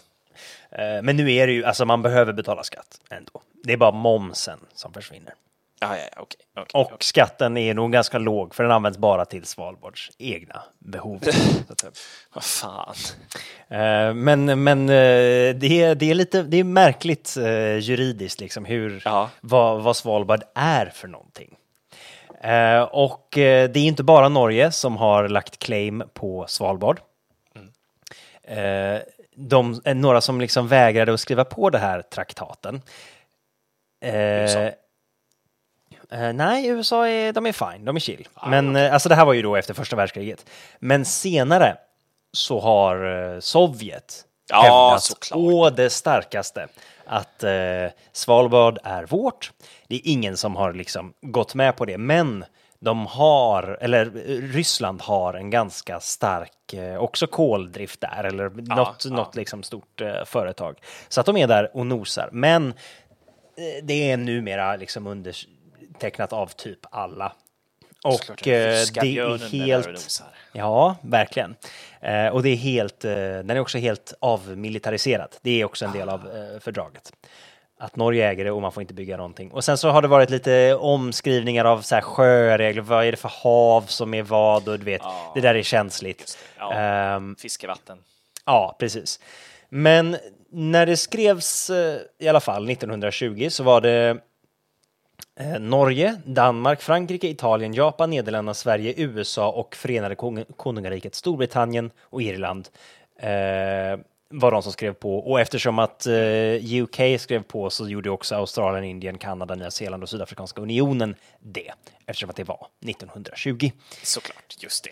S1: Eh, Men nu är det ju, alltså man behöver betala skatt ändå. Det är bara momsen som försvinner.
S2: Ja, ja, ja, okej. okej,
S1: Och
S2: okej.
S1: skatten är nog ganska låg för den används bara till Svalbards egna behov.
S2: Vad fan.
S1: Eh, Men, men eh, det, är, det är lite det är märkligt eh, juridiskt liksom hur,
S2: Ja.
S1: vad, vad Svalbard är för någonting. Och det är inte bara Norge som har lagt claim på Svalbard. Eh, De, några som liksom vägrade att skriva på det här traktaten.
S2: USA?
S1: Eh, nej, USA är, de är fine, de är chill. Men eh, alltså det här var ju då efter första världskriget. Men senare så har eh, Sovjet
S2: Ja,
S1: hävdat
S2: såklart.
S1: å det starkaste att eh, Svalbard är vårt. Det är ingen som har liksom gått med på det, men de har, eller Ryssland har en ganska stark eh, också koldrift där, eller något,
S2: ja.
S1: något liksom stort eh, företag. Så att de är där och nosar. Men det är numera liksom undertecknat av typ alla.
S2: Såklart
S1: Och
S2: den
S1: eh, det är helt... Ja, verkligen. Eh, och det är helt, eh, den är också helt avmilitariserad. Det är också en del av eh, fördraget. Att Norge äger det och man får inte bygga någonting. Och sen så har det varit lite omskrivningar av så här sjöregler. Vad är det för hav som är vad? Och du vet, det där är känsligt.
S2: Ja.
S1: Ehm,
S2: Fiskevatten.
S1: Ja, precis. Men när det skrevs eh, i alla fall 1920 så var det Norge, Danmark, Frankrike, Italien, Japan, Nederländerna, Sverige, USA och Förenade Konungariket Storbritannien och Irland eh, var de som skrev på. Och eftersom att eh, UK skrev på så gjorde också Australien, Indien, Kanada, Nya Zeeland och Sydafrikanska unionen det. Eftersom att det var 1920.
S2: Såklart, just det.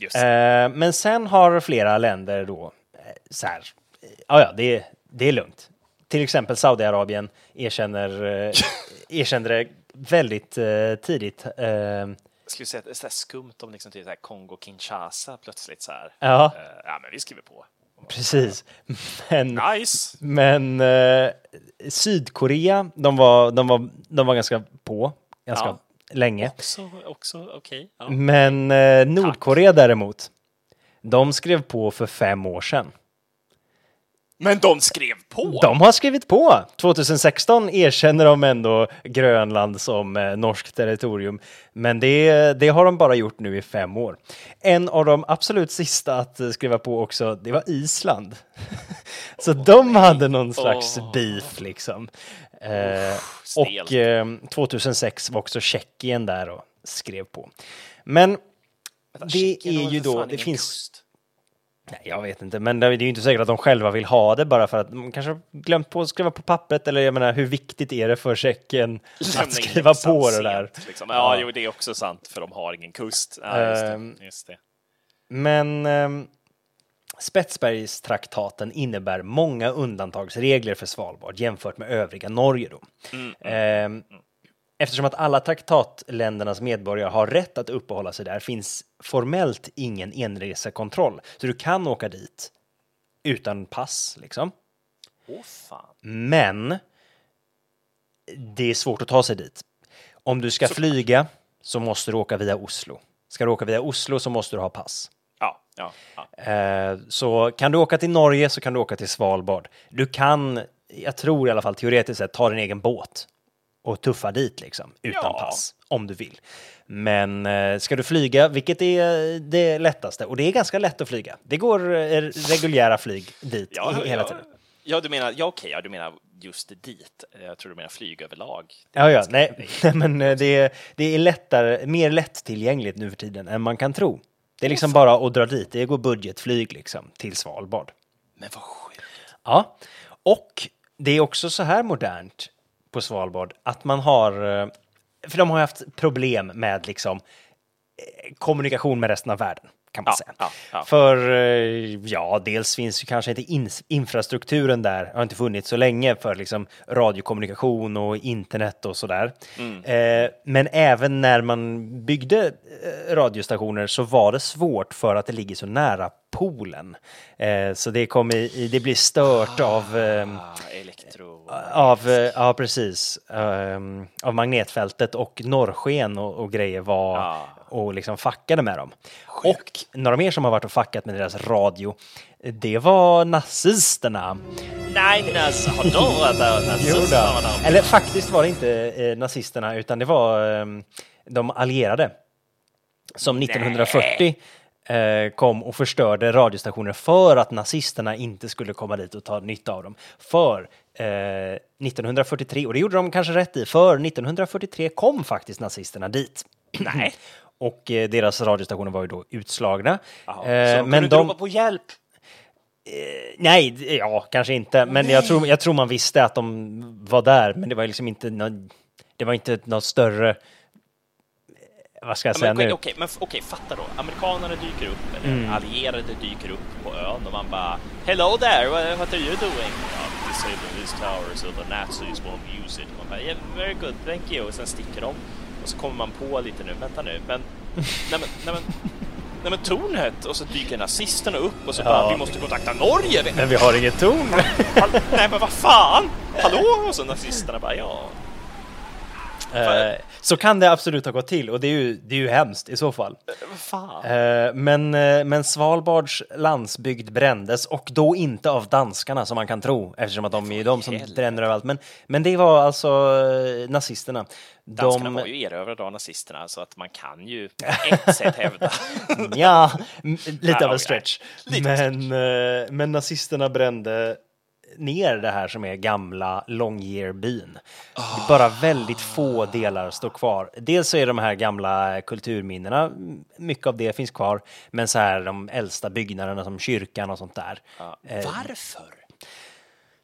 S2: Just det.
S1: Eh, men sen har flera länder då eh, så här, eh, ja, ja, det, är- det är lugnt. Till exempel Saudiarabien erkänner, eh, erkänner det väldigt eh, tidigt. Eh,
S2: Jag skulle säga att det är skumt om liksom typ Kongo-Kinshasa plötsligt så här.
S1: ja,
S2: Eh, ja, men vi skriver på.
S1: precis. Men,
S2: Nice!
S1: men eh, Sydkorea, de var, de, var, de var ganska på ganska
S2: Ja.
S1: länge.
S2: Också, också okej. Ja.
S1: Men eh, Nordkorea däremot, de skrev på för fem år sedan.
S2: Men de skrev på!
S1: De har skrivit på! 2016 erkänner de ändå Grönland som eh, norskt territorium. Men det, det har de bara gjort nu i fem år. En av de absolut sista att eh, skriva på också, det var Island. Så de hade någon slags
S2: Åh.
S1: beef liksom. Eh, och eh, 2006 var också Tjeckien där och skrev på. Men
S2: Vänta,
S1: det är ju då, det finns...
S2: kust.
S1: Nej, jag vet inte, men det är ju inte säkert att de själva vill ha det bara för att de kanske har glömt på att skriva på pappret eller jag menar hur viktigt är det för Tjeckien att skriva
S2: exakt
S1: på det
S2: sent,
S1: där?
S2: Liksom. Ja, jo, det är också sant, för de har ingen kust. Ja, just,
S1: Ehm,
S2: det, just det.
S1: Men ehm, Spetsbergstraktaten innebär många undantagsregler för Svalbard jämfört med övriga Norge. Då. Ehm, eftersom att alla traktatländernas medborgare har rätt att uppehålla sig där finns formellt ingen enresekontroll. Så du kan åka dit utan pass, liksom.
S2: Åh, fan.
S1: Men det är svårt att ta sig dit. Om du ska flyga så måste du åka via Oslo. Ska du åka via Oslo så måste du ha pass.
S2: Ja, ja, ja.
S1: Eh, Så kan du åka till Norge så kan du åka till Svalbard. Du kan, jag tror i alla fall teoretiskt sett, ta din egen båt och tuffa dit liksom, utan
S2: Ja.
S1: pass, om du vill. Men eh, ska du flyga, vilket är det lättaste, och det är ganska lätt att flyga. Det går eh, reguljära flyg dit
S2: Ja,
S1: he- hela
S2: ja,
S1: tiden.
S2: Ja, du menar, ja, okej, ja, du menar just dit. Jag tror du menar flyg överlag.
S1: Ja, ja, nej, men eh, det är, det är lättare, mer lättillgängligt nu för tiden än man kan tro. Det är liksom bara att dra dit, det går budgetflyg liksom till Svalbard.
S2: Men vad sjukt.
S1: Ja, och det är också så här modernt på Svalbard att man har, eh, för de har ju haft problem med liksom eh, kommunikation med resten av världen. Kan man
S2: Ja,
S1: säga.
S2: ja, ja.
S1: För eh, ja, dels finns ju kanske inte in, infrastrukturen där, har inte funnits så länge för liksom radiokommunikation och internet och sådär.
S2: Mm.
S1: Eh, men även när man byggde eh, radiostationer så var det svårt för att det ligger så nära polen. Eh, så det, kom i, det blir stört av ehm,
S2: Ah, elektro.
S1: av, eh, ja precis, ehm, av magnetfältet och norrsken och, och grejer var
S2: Ja.
S1: Och liksom fuckade med dem. Och några mer som har varit och fuckat med deras radio, det var nazisterna.
S2: Nej, alltså, har de varit där? Vad de-
S1: Eller faktiskt var det inte eh, nazisterna utan det var ehm, de allierade som 1940 eh, kom och förstörde radiostationer för att nazisterna inte skulle komma dit och ta nytta av dem. För eh, 1943, och det gjorde de kanske rätt i, för 1943 kom faktiskt nazisterna dit.
S2: Nej.
S1: Och eh, deras radiostationer var ju då utslagna.
S2: Jaha,
S1: Eh,
S2: så de
S1: men
S2: kunde
S1: de,
S2: ropa på hjälp.
S1: Nej, d- ja, kanske inte. Men jag tror, jag tror man visste att de var där, men det var liksom inte nå- det var inte något större, eh, vad ska jag
S2: Ja,
S1: säga
S2: men,
S1: nu?
S2: okej, men okej, fatta då. Amerikanerna dyker upp, eller
S1: Mm.
S2: allierade dyker upp på ön och man bara Hello there, what, what are you doing? Ja, disable these towers so the Nazis won't use it. Man bara yeah, very good, thank you. Och sen sticker de. Och så kommer man på lite nu, vänta nu, men nej men, nej men, nej men tornet! Och så dyker nazisterna upp och så bara vi måste kontakta Norge!
S1: Men vi har inget torn.
S2: Nej men vad fan! Hallå? Och så nazisterna bara ja.
S1: Eh, så kan det absolut ha gått till och det är ju, det är ju hemskt i så fall.
S2: Vad fan?
S1: Eh, men, eh, men Svalbards landsbygd brändes och då inte av danskarna som man kan tro eftersom att de är ju de som
S2: helvete.
S1: bränner överallt. Men, men det var alltså eh, nazisterna.
S2: Danskarna var ju erövrade av nazisterna så att man kan ju på ett sätt hävda.
S1: Ja, m- lite av en stretch.
S2: lite av
S1: Men, eh, men nazisterna brände ner det här som är gamla Longyearbyn. Det är Bara väldigt få delar står kvar. Dels så är de här gamla kulturminnena, mycket av det finns kvar, men så här de äldsta byggnaderna som kyrkan och sånt där. Eh,
S2: Varför?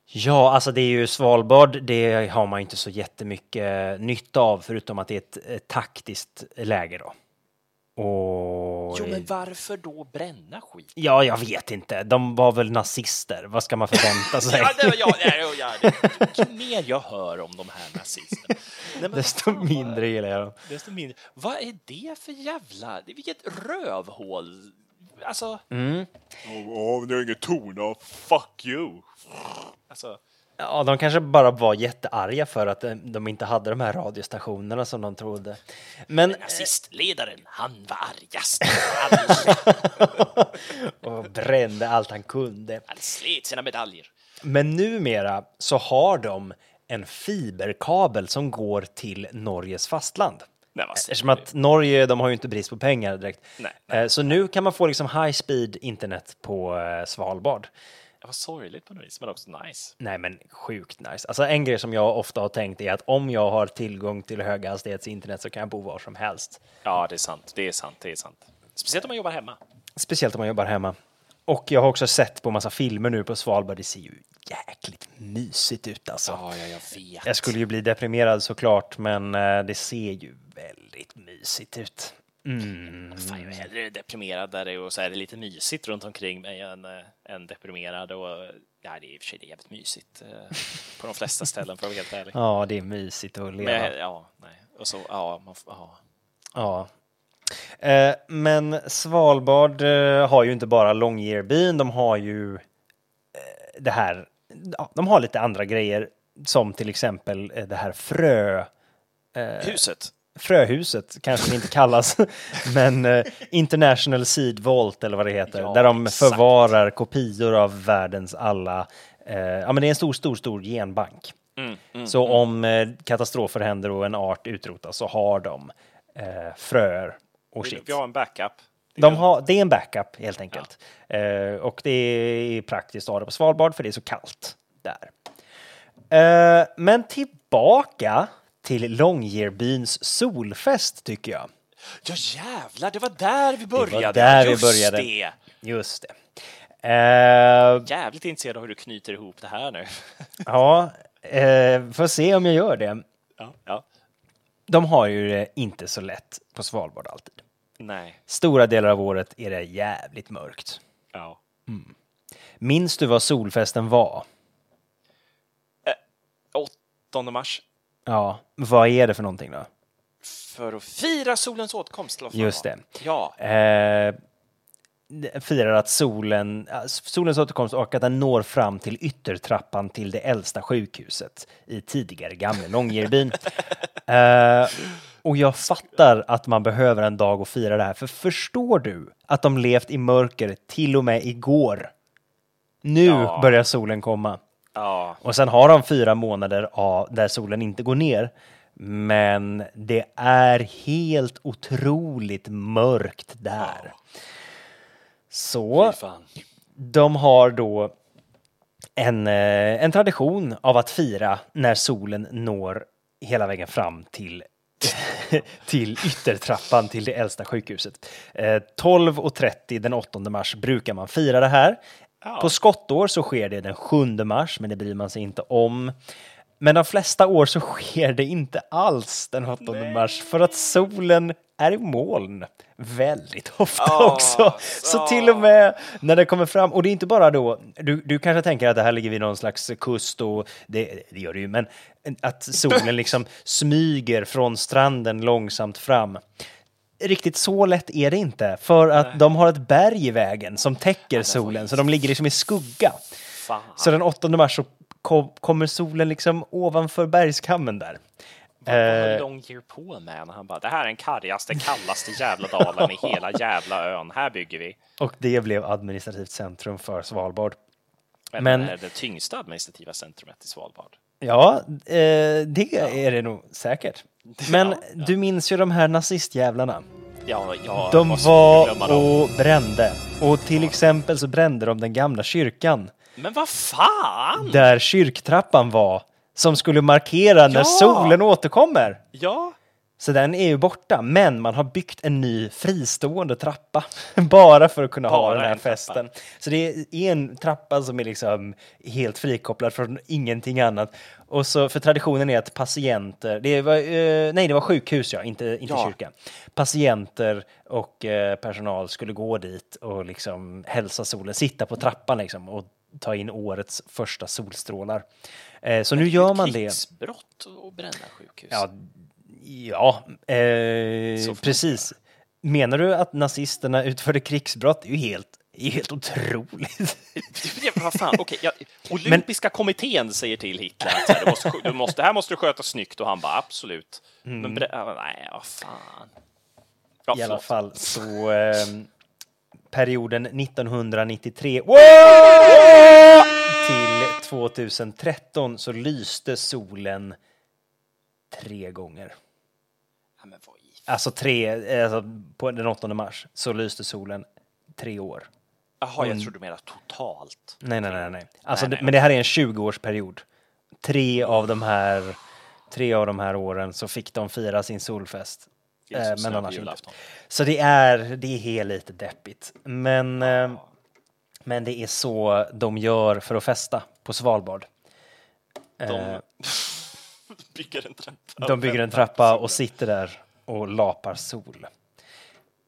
S1: Ja, alltså det är ju Svalbard, det har man inte så jättemycket nytta av förutom att det är ett, ett taktiskt läge då. Och...
S2: Jo, men varför då bränna skit?
S1: Ja, jag vet inte. De var väl nazister. Vad ska man förvänta sig?
S2: Ja, det, ja, ja, ja, det, ju mer jag hör om de här nazisterna, nej,
S1: Desto
S2: fan, vad-
S1: mindre gillar jag dem.
S2: Desto mindre. Vad är det för jävla... det- Vilket rövhål! Alltså...
S1: Mm.
S2: Åh, oh, det är inget torn, oh, fuck you! Alltså...
S1: Ja, de kanske bara var jättearga för att de, de inte hade de här radiostationerna som de trodde. Men
S2: Nazistledaren, han var argast
S1: och brände allt han kunde.
S2: Han slet sina medaljer.
S1: Men numera så har de en fiberkabel som går till Norges fastland.
S2: Nej, vad säger
S1: Eftersom att Norge, de har ju inte brist på pengar direkt.
S2: Nej,
S1: Eh, Så nu kan man få liksom high speed internet på eh, Svalbard.
S2: Det var sorgligt på något vis, men också nice.
S1: Nej men sjukt nice. Alltså en grej som jag ofta har tänkt är att om jag har tillgång till höghastighetsinternet så kan jag bo var som helst.
S2: Ja, det är sant. Det är sant. Det är sant. Speciellt om man jobbar hemma.
S1: Speciellt om man jobbar hemma. och jag har också sett på massa filmer nu på Svalbard. Det ser ju jäkligt mysigt ut alltså.
S2: Ja, ja, jag vet.
S1: Jag skulle ju bli deprimerad såklart, men eh, det ser ju väldigt mysigt ut. Mm.
S2: Fan, jag är hellre deprimerad där det och så är det lite mysigt runt omkring mig än, äh, än deprimerad. Och, ja, det är i och för sig det är jävligt mysigt äh, på de flesta ställen för att vara helt ärlig.
S1: Ja, det är mysigt att leva.
S2: Men, ja, nej. Och så, ja, man, ja.
S1: Ja. Eh, men Svalbard eh, har ju inte bara Longyearbyen, de har ju eh, det här, ja, de har lite andra grejer som till exempel eh, det här frö,
S2: Huset.
S1: Fröhuset kanske det inte kallas, men eh, International Seed Vault eller vad det heter,
S2: Ja,
S1: där de
S2: exakt.
S1: förvarar kopior av världens alla, eh, ja men det är en stor, stor, stor genbank.
S2: Mm, mm,
S1: Så om eh, katastrofer händer och en art utrotas så har de eh, fröer och shit.
S2: vi har en backup.
S1: De har, det är en backup helt enkelt. Eh, och det är praktiskt att ha det på Svalbard för det är så kallt där. Eh, men tillbaka till Longyearbyns solfest tycker jag.
S2: Ja, jävlar, det var där vi började.
S1: där vi
S2: Just
S1: började.
S2: det.
S1: Just det. Eh,
S2: Jävligt intresserad av hur du knyter ihop det här nu.
S1: ja, eh, får se om jag gör det.
S2: Ja, ja.
S1: De har ju det inte så lätt på Svalbard alltid.
S2: Nej.
S1: Stora delar av året är det jävligt mörkt.
S2: Ja.
S1: Minns du vad solfesten var?
S2: 8 mars.
S1: Ja, vad är det för någonting då?
S2: För att fira solens åtkomst.
S1: Just det.
S2: Ja.
S1: Eh, firar att solen, äh, solens återkomst och att den når fram till yttertrappan till det äldsta sjukhuset i tidigare gamla Långerbyn. eh, och jag fattar att man behöver en dag att fira det här, för förstår du att de levt i mörker till och med igår? Nu
S2: Ja.
S1: börjar solen komma.
S2: Ja.
S1: Och sen har de fyra månader av, där solen inte går ner. Men det är helt otroligt mörkt där. Så
S2: Fy fan.
S1: de har då en, eh, en tradition av att fira när solen når hela vägen fram till till yttertrappan till det äldsta sjukhuset. Eh, 12.30 den 8 mars brukar man fira det här. På skottår så sker det den 7 mars, men det bryr man sig inte om. Men de flesta år så sker det inte alls den 8 mars för att solen är i moln väldigt ofta
S2: Ja,
S1: också. Så till och med när det kommer fram, och det är inte bara då, du, du kanske tänker att det här ligger vid någon slags kust och det, det gör det ju, men att solen liksom smyger från stranden långsamt fram. Riktigt så lätt är det inte, för att de har ett berg i vägen som täcker solen, så de ligger liksom i skugga.
S2: Fan.
S1: Så den 8 mars så kom, kommer solen liksom ovanför bergskammen där.
S2: Vad höll
S1: Eh,
S2: Longyear på med när han bara, det här är den kargaste, kallaste jävla dalen i hela jävla ön. Här bygger vi.
S1: och det blev administrativt centrum för Svalbard.
S2: Men,
S1: Men-
S2: det är det tyngsta administrativa centrumet i Svalbard.
S1: Ja, eh, det är det nog säkert. Men
S2: Ja, ja.
S1: du minns ju de här nazistjävlarna.
S2: Ja, ja,
S1: De var och brände. Och till exempel så brände de den gamla kyrkan.
S2: Men vad fan!
S1: Där kyrktrappan var. Som skulle markera när
S2: Ja!
S1: solen återkommer.
S2: Ja,
S1: Så den är ju borta, men man har byggt en ny fristående trappa. Bara för att kunna ha
S2: Bara
S1: den här
S2: en trappa.
S1: festen. Så det är en trappa som är liksom helt frikopplad från ingenting annat. Och så, för traditionen är att patienter, det var, eh, nej det var sjukhus ja, inte, inte
S2: Ja.
S1: kyrka. Patienter och eh, personal skulle gå dit och liksom hälsa solen, sitta på trappan liksom och ta in årets första solstrålar. Eh, så nu gör man det.
S2: krigsbrott och bränna sjukhus.
S1: Ja, ja eh, precis. Menar du att nazisterna utförde krigsbrott? Det är ju helt, är helt otroligt.
S2: Vad fan, okej, ja, Olympiska kommittén säger till Hitler att här, du måste, du måste, det här måste du sköta snyggt och han bara absolut. Men bre- ja, nej, vad fan. Ja,
S1: Mm. I alla fall så eh, perioden 1993 wow! till 2013 så lyste solen tre gånger.
S2: Ja, men vad i
S1: Alltså tre, alltså på den 8 mars så lyste solen tre år.
S2: Jaha, jag tror du menar totalt.
S1: Nej, nej, nej, nej. Alltså,
S2: Nej, nej,
S1: det- men det här är en 20-årsperiod. Tre av de här, tre av de här åren så fick de fira sin solfest. Eh, men
S2: snö på
S1: annars inte. Så det är, det är helt lite deppigt. Men eh, Men det är så de gör för att festa på Svalbard.
S7: De
S1: Eh,
S7: bygger en trappa.
S1: De bygger en trappa och sitter där och lapar sol.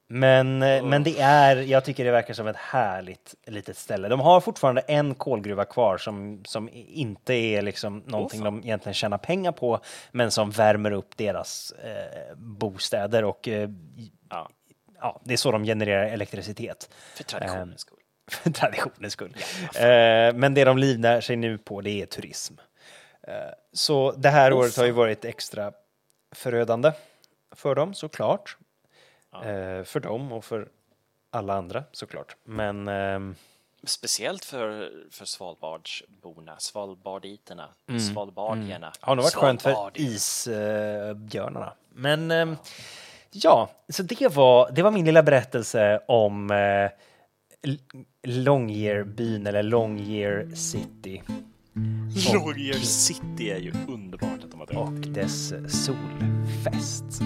S1: Men, eh, men det är, jag tycker det verkar som ett härligt litet ställe. De har fortfarande en kolgruva kvar som, som inte är liksom någonting de egentligen tjänar pengar på, men som värmer upp deras eh, bostäder och eh,
S7: Ja,
S1: ja, det är så de genererar elektricitet.
S7: för traditionens skull.
S1: För traditionens skull. Eh, men det de livnär sig nu på, det är turism. Eh, så det här året har ju varit extra förödande för dem, såklart. Eh, för dem och för alla andra, såklart. Men ehm,
S7: Speciellt för, för Svalbardsborna, Svalbarditerna,
S1: Mm.
S7: Svalbardierna.
S1: har nog varit skönt för isbjörnarna. Men ehm, ja, så det var, det var min lilla berättelse om eh, Longyearbyn eller Longyear City
S7: Longyear City är ju underbart att de har
S1: och dess solfest.